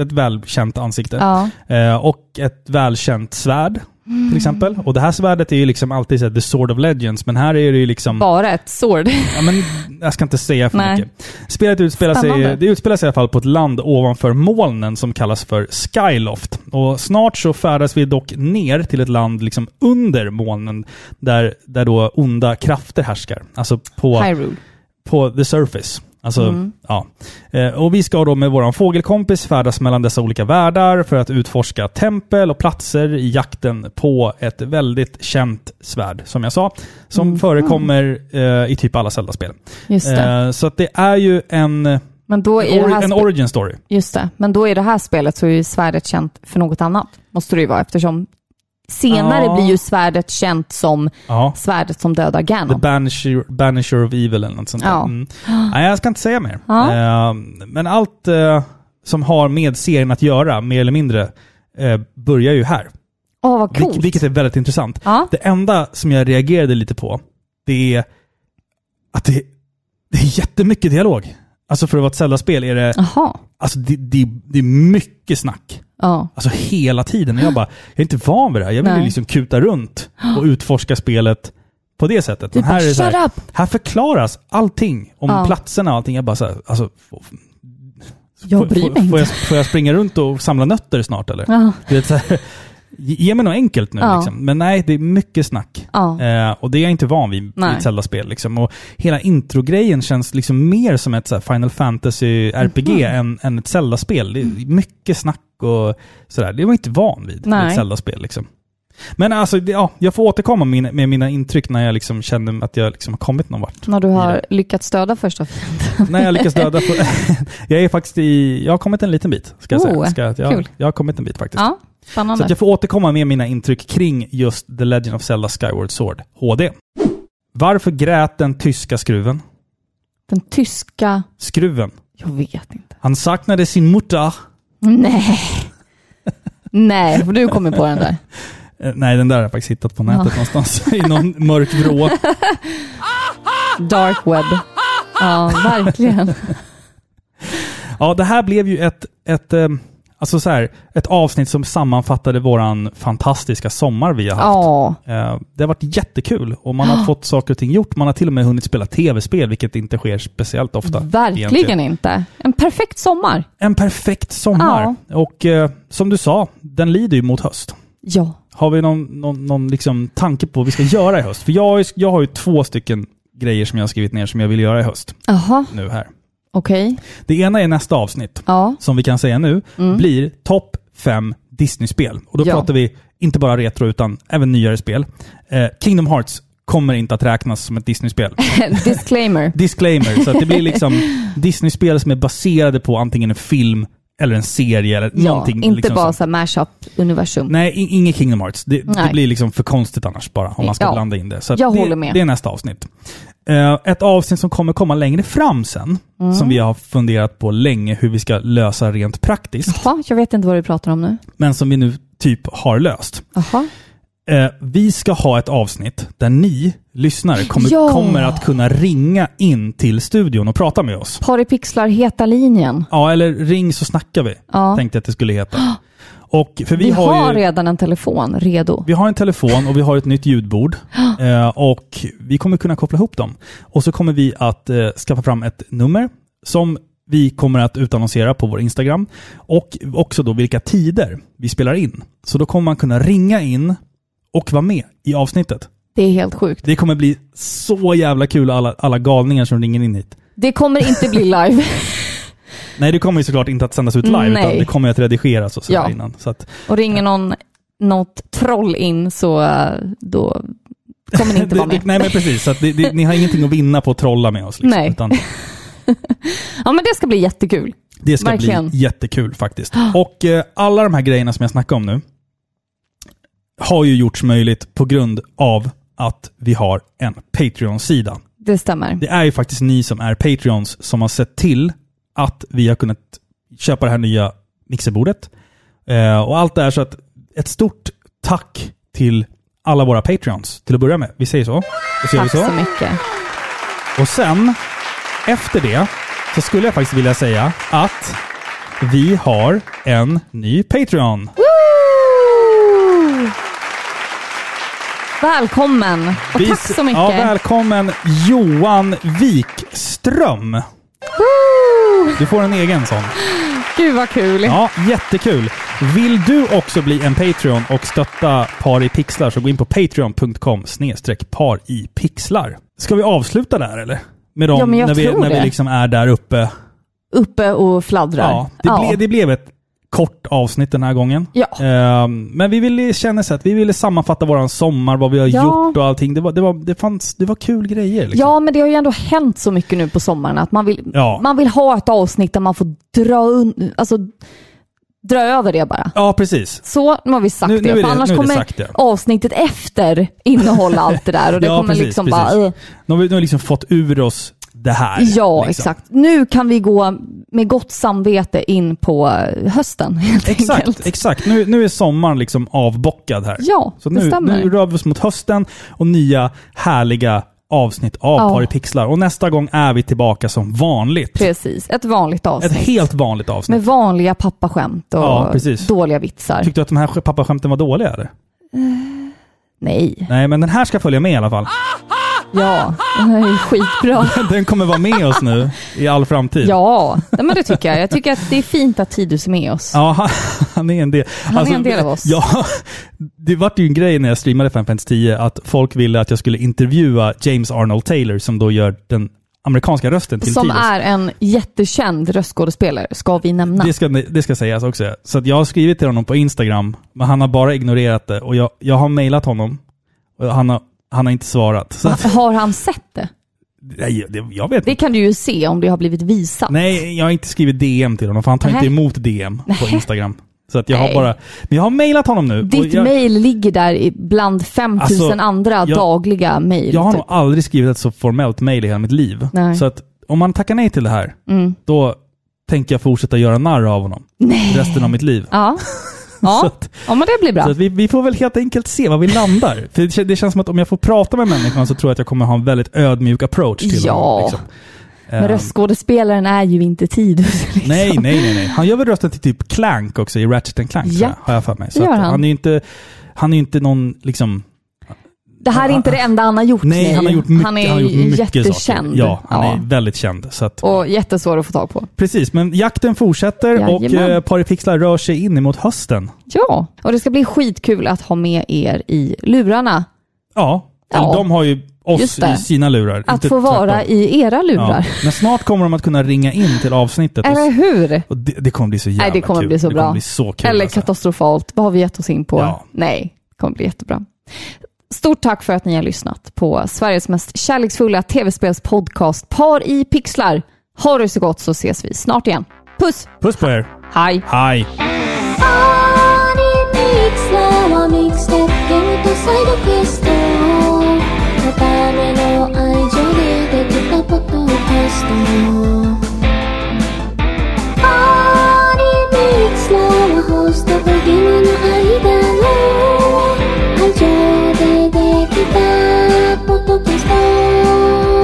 ett välkänt ansikte. Ja. Eh, och ett välkänt svärd till exempel. Och det här svärdet är ju liksom alltid så här, the sword of legends, men här är det ju liksom... Bara ett sword. Ja, men jag ska inte säga för Nej. mycket. Spelet utspelar sig, det utspelar sig i alla fall på ett land ovanför molnen som kallas för Skyloft. Och snart så färdas vi dock ner till ett land liksom under molnen där, där då onda krafter härskar. Alltså på, Hyrule. på the surface. Alltså, Mm. ja. Eh, Och vi ska då med våran fågelkompis färdas mellan dessa olika världar för att utforska tempel och platser i jakten på ett väldigt känt svärd, som jag sa. Som Mm. förekommer eh, i typ alla Zelda-spel. Eh, så att det är ju en, Men då ori- här en origin story. Just det. Men då i det här spelet så är ju svärdet känt för något annat. Måste det ju vara eftersom senare Ja. blir ju svärdet känt som Ja. svärdet som dödar The Ganon. Banisher, Banisher of Evil eller något sånt. Ja. Mm. Nej, jag ska inte säga mer. Eh, men allt eh, som har med serien att göra, mer eller mindre, eh, börjar ju här. Åh, vad Vil- coolt. vilket är väldigt intressant. Det enda som jag reagerade lite på, det är att det, det är jättemycket dialog. Alltså för att vara ett Zelda-spel är det, Jaha. alltså det, det, det är mycket snack. Ja. Alltså hela tiden. Och jag bara, jag är inte van vid det här. Jag vill ju Nej. liksom kuta runt och utforska spelet på det sättet. Du Men här, bara, är det så shut här, up! här förklaras allting om Ja. platserna och allting. Jag bara så här, alltså, Jag bryr mig får, jag, inte. får jag springa runt och samla nötter snart eller? Ja. Du vet, så här, ge ge mig något enkelt nu Ja. liksom. Men nej, det är mycket snack. Ja. Eh, och det är jag inte van vid i Nej. ett Zelda-spel. Liksom. Och hela introgrejen känns liksom mer som ett så här, Final Fantasy RPG Mhm. än, än ett Zelda-spel. Det är mycket snack och sådär. Det var jag inte van vid i Nej. ett Zelda-spel. Liksom. Men alltså, det, ja, jag får återkomma med, med mina intryck när jag liksom känner att jag liksom har kommit någon vart. När du i har lyckats döda första fienden. när jag lyckas döda på, Jag är faktiskt i... Jag har kommit en liten bit, ska jag Oh, säga. Ska, jag, kul. jag har kommit en bit faktiskt. Ja, Så spännande. att jag får återkomma med mina intryck kring just The Legend of Zelda Skyward Sword HD. Varför grät den tyska skruven? Den tyska... Skruven. Jag vet inte. Han saknade sin mutter. Nej. Nej, du kommer på den där. Eh, nej, den där har jag faktiskt hittat på nätet någonstans. I någon mörk vrå. Dark web. Ja, verkligen. Ja, det här blev ju ett, ett, eh, alltså så här, ett avsnitt som sammanfattade våran fantastiska sommar vi har haft. Eh, Det har varit jättekul och man har fått saker och ting gjort. Man har till och med hunnit spela tv-spel, vilket inte sker speciellt ofta. verkligen egentligen. inte. En perfekt sommar. En perfekt sommar. Och eh, som du sa, den lider ju mot höst. Ja. Har vi någon, någon, någon liksom tanke på vad vi ska göra i höst? För jag, har ju- jag har ju två stycken grejer som jag har skrivit ner som jag vill göra i höst. Jaha, Nu här. Okej. Det ena är nästa avsnitt, Ja. som vi kan säga nu, Mm. blir topp fem Disney-spel. Och då Ja. pratar vi inte bara retro, utan även nyare spel. Eh, Kingdom Hearts kommer inte att räknas som ett Disney-spel. Disclaimer. Disclaimer, så det blir liksom Disney-spel som är baserade på antingen en film eller en serie eller Ja, någonting. inte liksom bara så mashup-universum. Nej, inget Kingdom Hearts. Det, det blir liksom för konstigt annars bara, om man ska Ja. blanda in det. Så Jag det, håller med. Det är nästa avsnitt. Eh, ett avsnitt som kommer komma längre fram sen, Mm. som vi har funderat på länge hur vi ska lösa rent praktiskt, Jaha, jag vet inte vad du pratar om nu. men som vi nu typ har löst. Jaha. Eh, vi ska ha ett avsnitt där ni lyssnare kommer, Ja. kommer att kunna ringa in till studion och prata med oss. Paripixlar heta linjen. Ja, eller ring så snackar vi, Ja. tänkte jag att det skulle heta. Och för vi, Vi, har, har ju... redan en telefon redo. Vi har en telefon och vi har ett nytt ljudbord. Eh, och vi kommer kunna koppla ihop dem. Och så kommer vi att eh, skaffa fram ett nummer som vi kommer att utannonsera på vår Instagram. Och också då vilka tider vi spelar in. Så då kommer man kunna ringa in och vara med i avsnittet. Det är helt sjukt. Det kommer bli så jävla kul alla, alla galningar som ringer in hit. Det kommer inte bli live. Nej, det kommer ju såklart inte att sändas ut live, Nej. utan det kommer att redigeras och sådär Ja. innan. Så att, Och ringer någon, något troll in så eh, då kommer ni inte vara med. nej men precis, så det, det, ni har ingenting att vinna på att trolla med oss. Liksom, Nej. Utan Ja men det ska bli jättekul. Det ska Verkligen. bli jättekul faktiskt. Och eh, alla de här grejerna som jag snackar om nu har ju gjorts möjligt på grund av att vi har en Patreon-sida. Det stämmer. Det är ju faktiskt ni som är Patreons som har sett till att vi har kunnat köpa det här nya mixerbordet. Eh, och allt det här så att ett stort tack till alla våra Patreons till att börja med. Vi säger så. Så Tack så. så mycket. Och sen, efter det, så skulle jag faktiskt vilja säga att vi har en ny Patreon. Woo! Välkommen och Vi- tack så mycket. Ja, välkommen Johan Wikström. Woo! Du får en egen sån. Gud vad kul. Ja, jättekul. Vill du också bli en Patreon och stötta Par i pixlar så gå in på patreon.com par i pixlar. Ska vi avsluta där eller? Med dem, Ja, när vi, när vi det. liksom är där uppe. Uppe och fladdrar. Ja, det, Ble, det blev ett kort avsnitt den här gången. Ja. Ehm, men vi ville känna så att vi ville sammanfatta våran sommar, vad vi har Ja. gjort och allting. Det var, det var, det fanns, det var kul grejer. Liksom. Ja, men det har ju ändå hänt så mycket nu på sommaren att man vill, Ja. man vill ha ett avsnitt där man får dra, un, alltså, dra över det bara. Ja, precis. Så, nu har vi sagt Nu- det. nu är för det- annars det kommer ja. avsnittet efter innehålla allt det där och det Ja, kommer precis, liksom precis. bara... eh. Nu har vi, nu har vi liksom fått ur oss det här. Ja, liksom. exakt. Nu kan vi gå med gott samvete in på eh, hösten helt Exakt, enkelt. exakt. Nu, nu är sommaren liksom avbockad här. Ja, Så det nu, stämmer. nu rör vi oss mot hösten och nya härliga avsnitt av Ja. Par i pixlar. Och nästa gång är vi tillbaka som vanligt. Precis, ett vanligt Ett avsnitt. helt vanligt avsnitt. Med vanliga pappaskämt och Ja, dåliga vitsar. Tyckte du att de här pappaskämten var dåliga eller? Nej. Nej, men den här ska följa med i alla fall. Ja, det här är ju skitbra. Den kommer vara med oss nu i all framtid. Ja, men det tycker jag. Jag tycker att det är fint att Tidus är med oss. Ja, han, han är en del. Han är en del av oss. Ja, det vart ju en grej när jag streamade Final Fantasy 10 att folk ville att jag skulle intervjua James Arnold Taylor som då gör den amerikanska rösten till Som Tidus. är en jättekänd röstskådespelare, ska vi nämna. Det ska, det ska sägas också. Så att jag har skrivit till honom på Instagram, men han har bara ignorerat det. Och jag, jag har mejlat honom, och han har, han har inte svarat. Så Har han sett det? nej, det, jag vet Det inte. kan du ju se om det har blivit visat. Nej, jag har inte skrivit DM till honom, för han tar Nähä. inte emot DM på Nähä. Instagram. Så att jag Nej. har bara... Men jag har mejlat honom nu. Ditt jag, mejl ligger där bland 5000 Alltså, andra jag- dagliga mejl. jag har typ. nog aldrig skrivit ett så formellt mejl i hela mitt liv. Nej. Så att om man tackar nej till det här, Mm. då tänker jag fortsätta göra narr av honom Nej. resten av mitt liv. Ja. Ja. att, ja, men det blir bra. Så vi, vi får väl helt enkelt se var vi landar. För det, det känns som att om jag får prata med människan så tror jag att jag kommer ha en väldigt ödmjuk approach till Ja. honom. Liksom. Men Ehm, röstskådespelaren är ju inte Tidus. Liksom. nej, nej, nej, nej. Han gör väl rösten till typ Clank också i Ratchet Clank, Ja. har jag för mig. Så gör han. han är ju inte, han är inte någon liksom... Det här är inte det enda han har gjort. Nej, han har gjort mycket, Han är han har gjort mycket jättekänd. saker. Ja, han är väldigt känd. Att, Och jättesvår att få tag på. Precis, men jakten fortsätter och Jajamän. eh, Paripixlar rör sig in emot hösten. Ja, och det ska bli skitkul att ha med er i lurarna. Ja, Ja. de har ju oss det. i sina lurar. Att få vara tvärtom. i era lurar. Ja. Men snart kommer de att kunna ringa in till avsnittet. och Eller hur? Och det, det kommer bli så jävla Nej, det kommer kul. bli så det bra. kommer bli så kul. Eller alltså. katastrofalt. Vad har vi gett oss in på? Ja. Nej, det kommer bli jättebra. Stort tack för att ni har lyssnat på Sveriges mest kärleksfulla tv-spelspodcast Par i pixlar. Ha det så gott så ses vi snart igen. Puss! Puss på er! Hej! Hej!「ための愛情でできたポッドキャスト」Cùng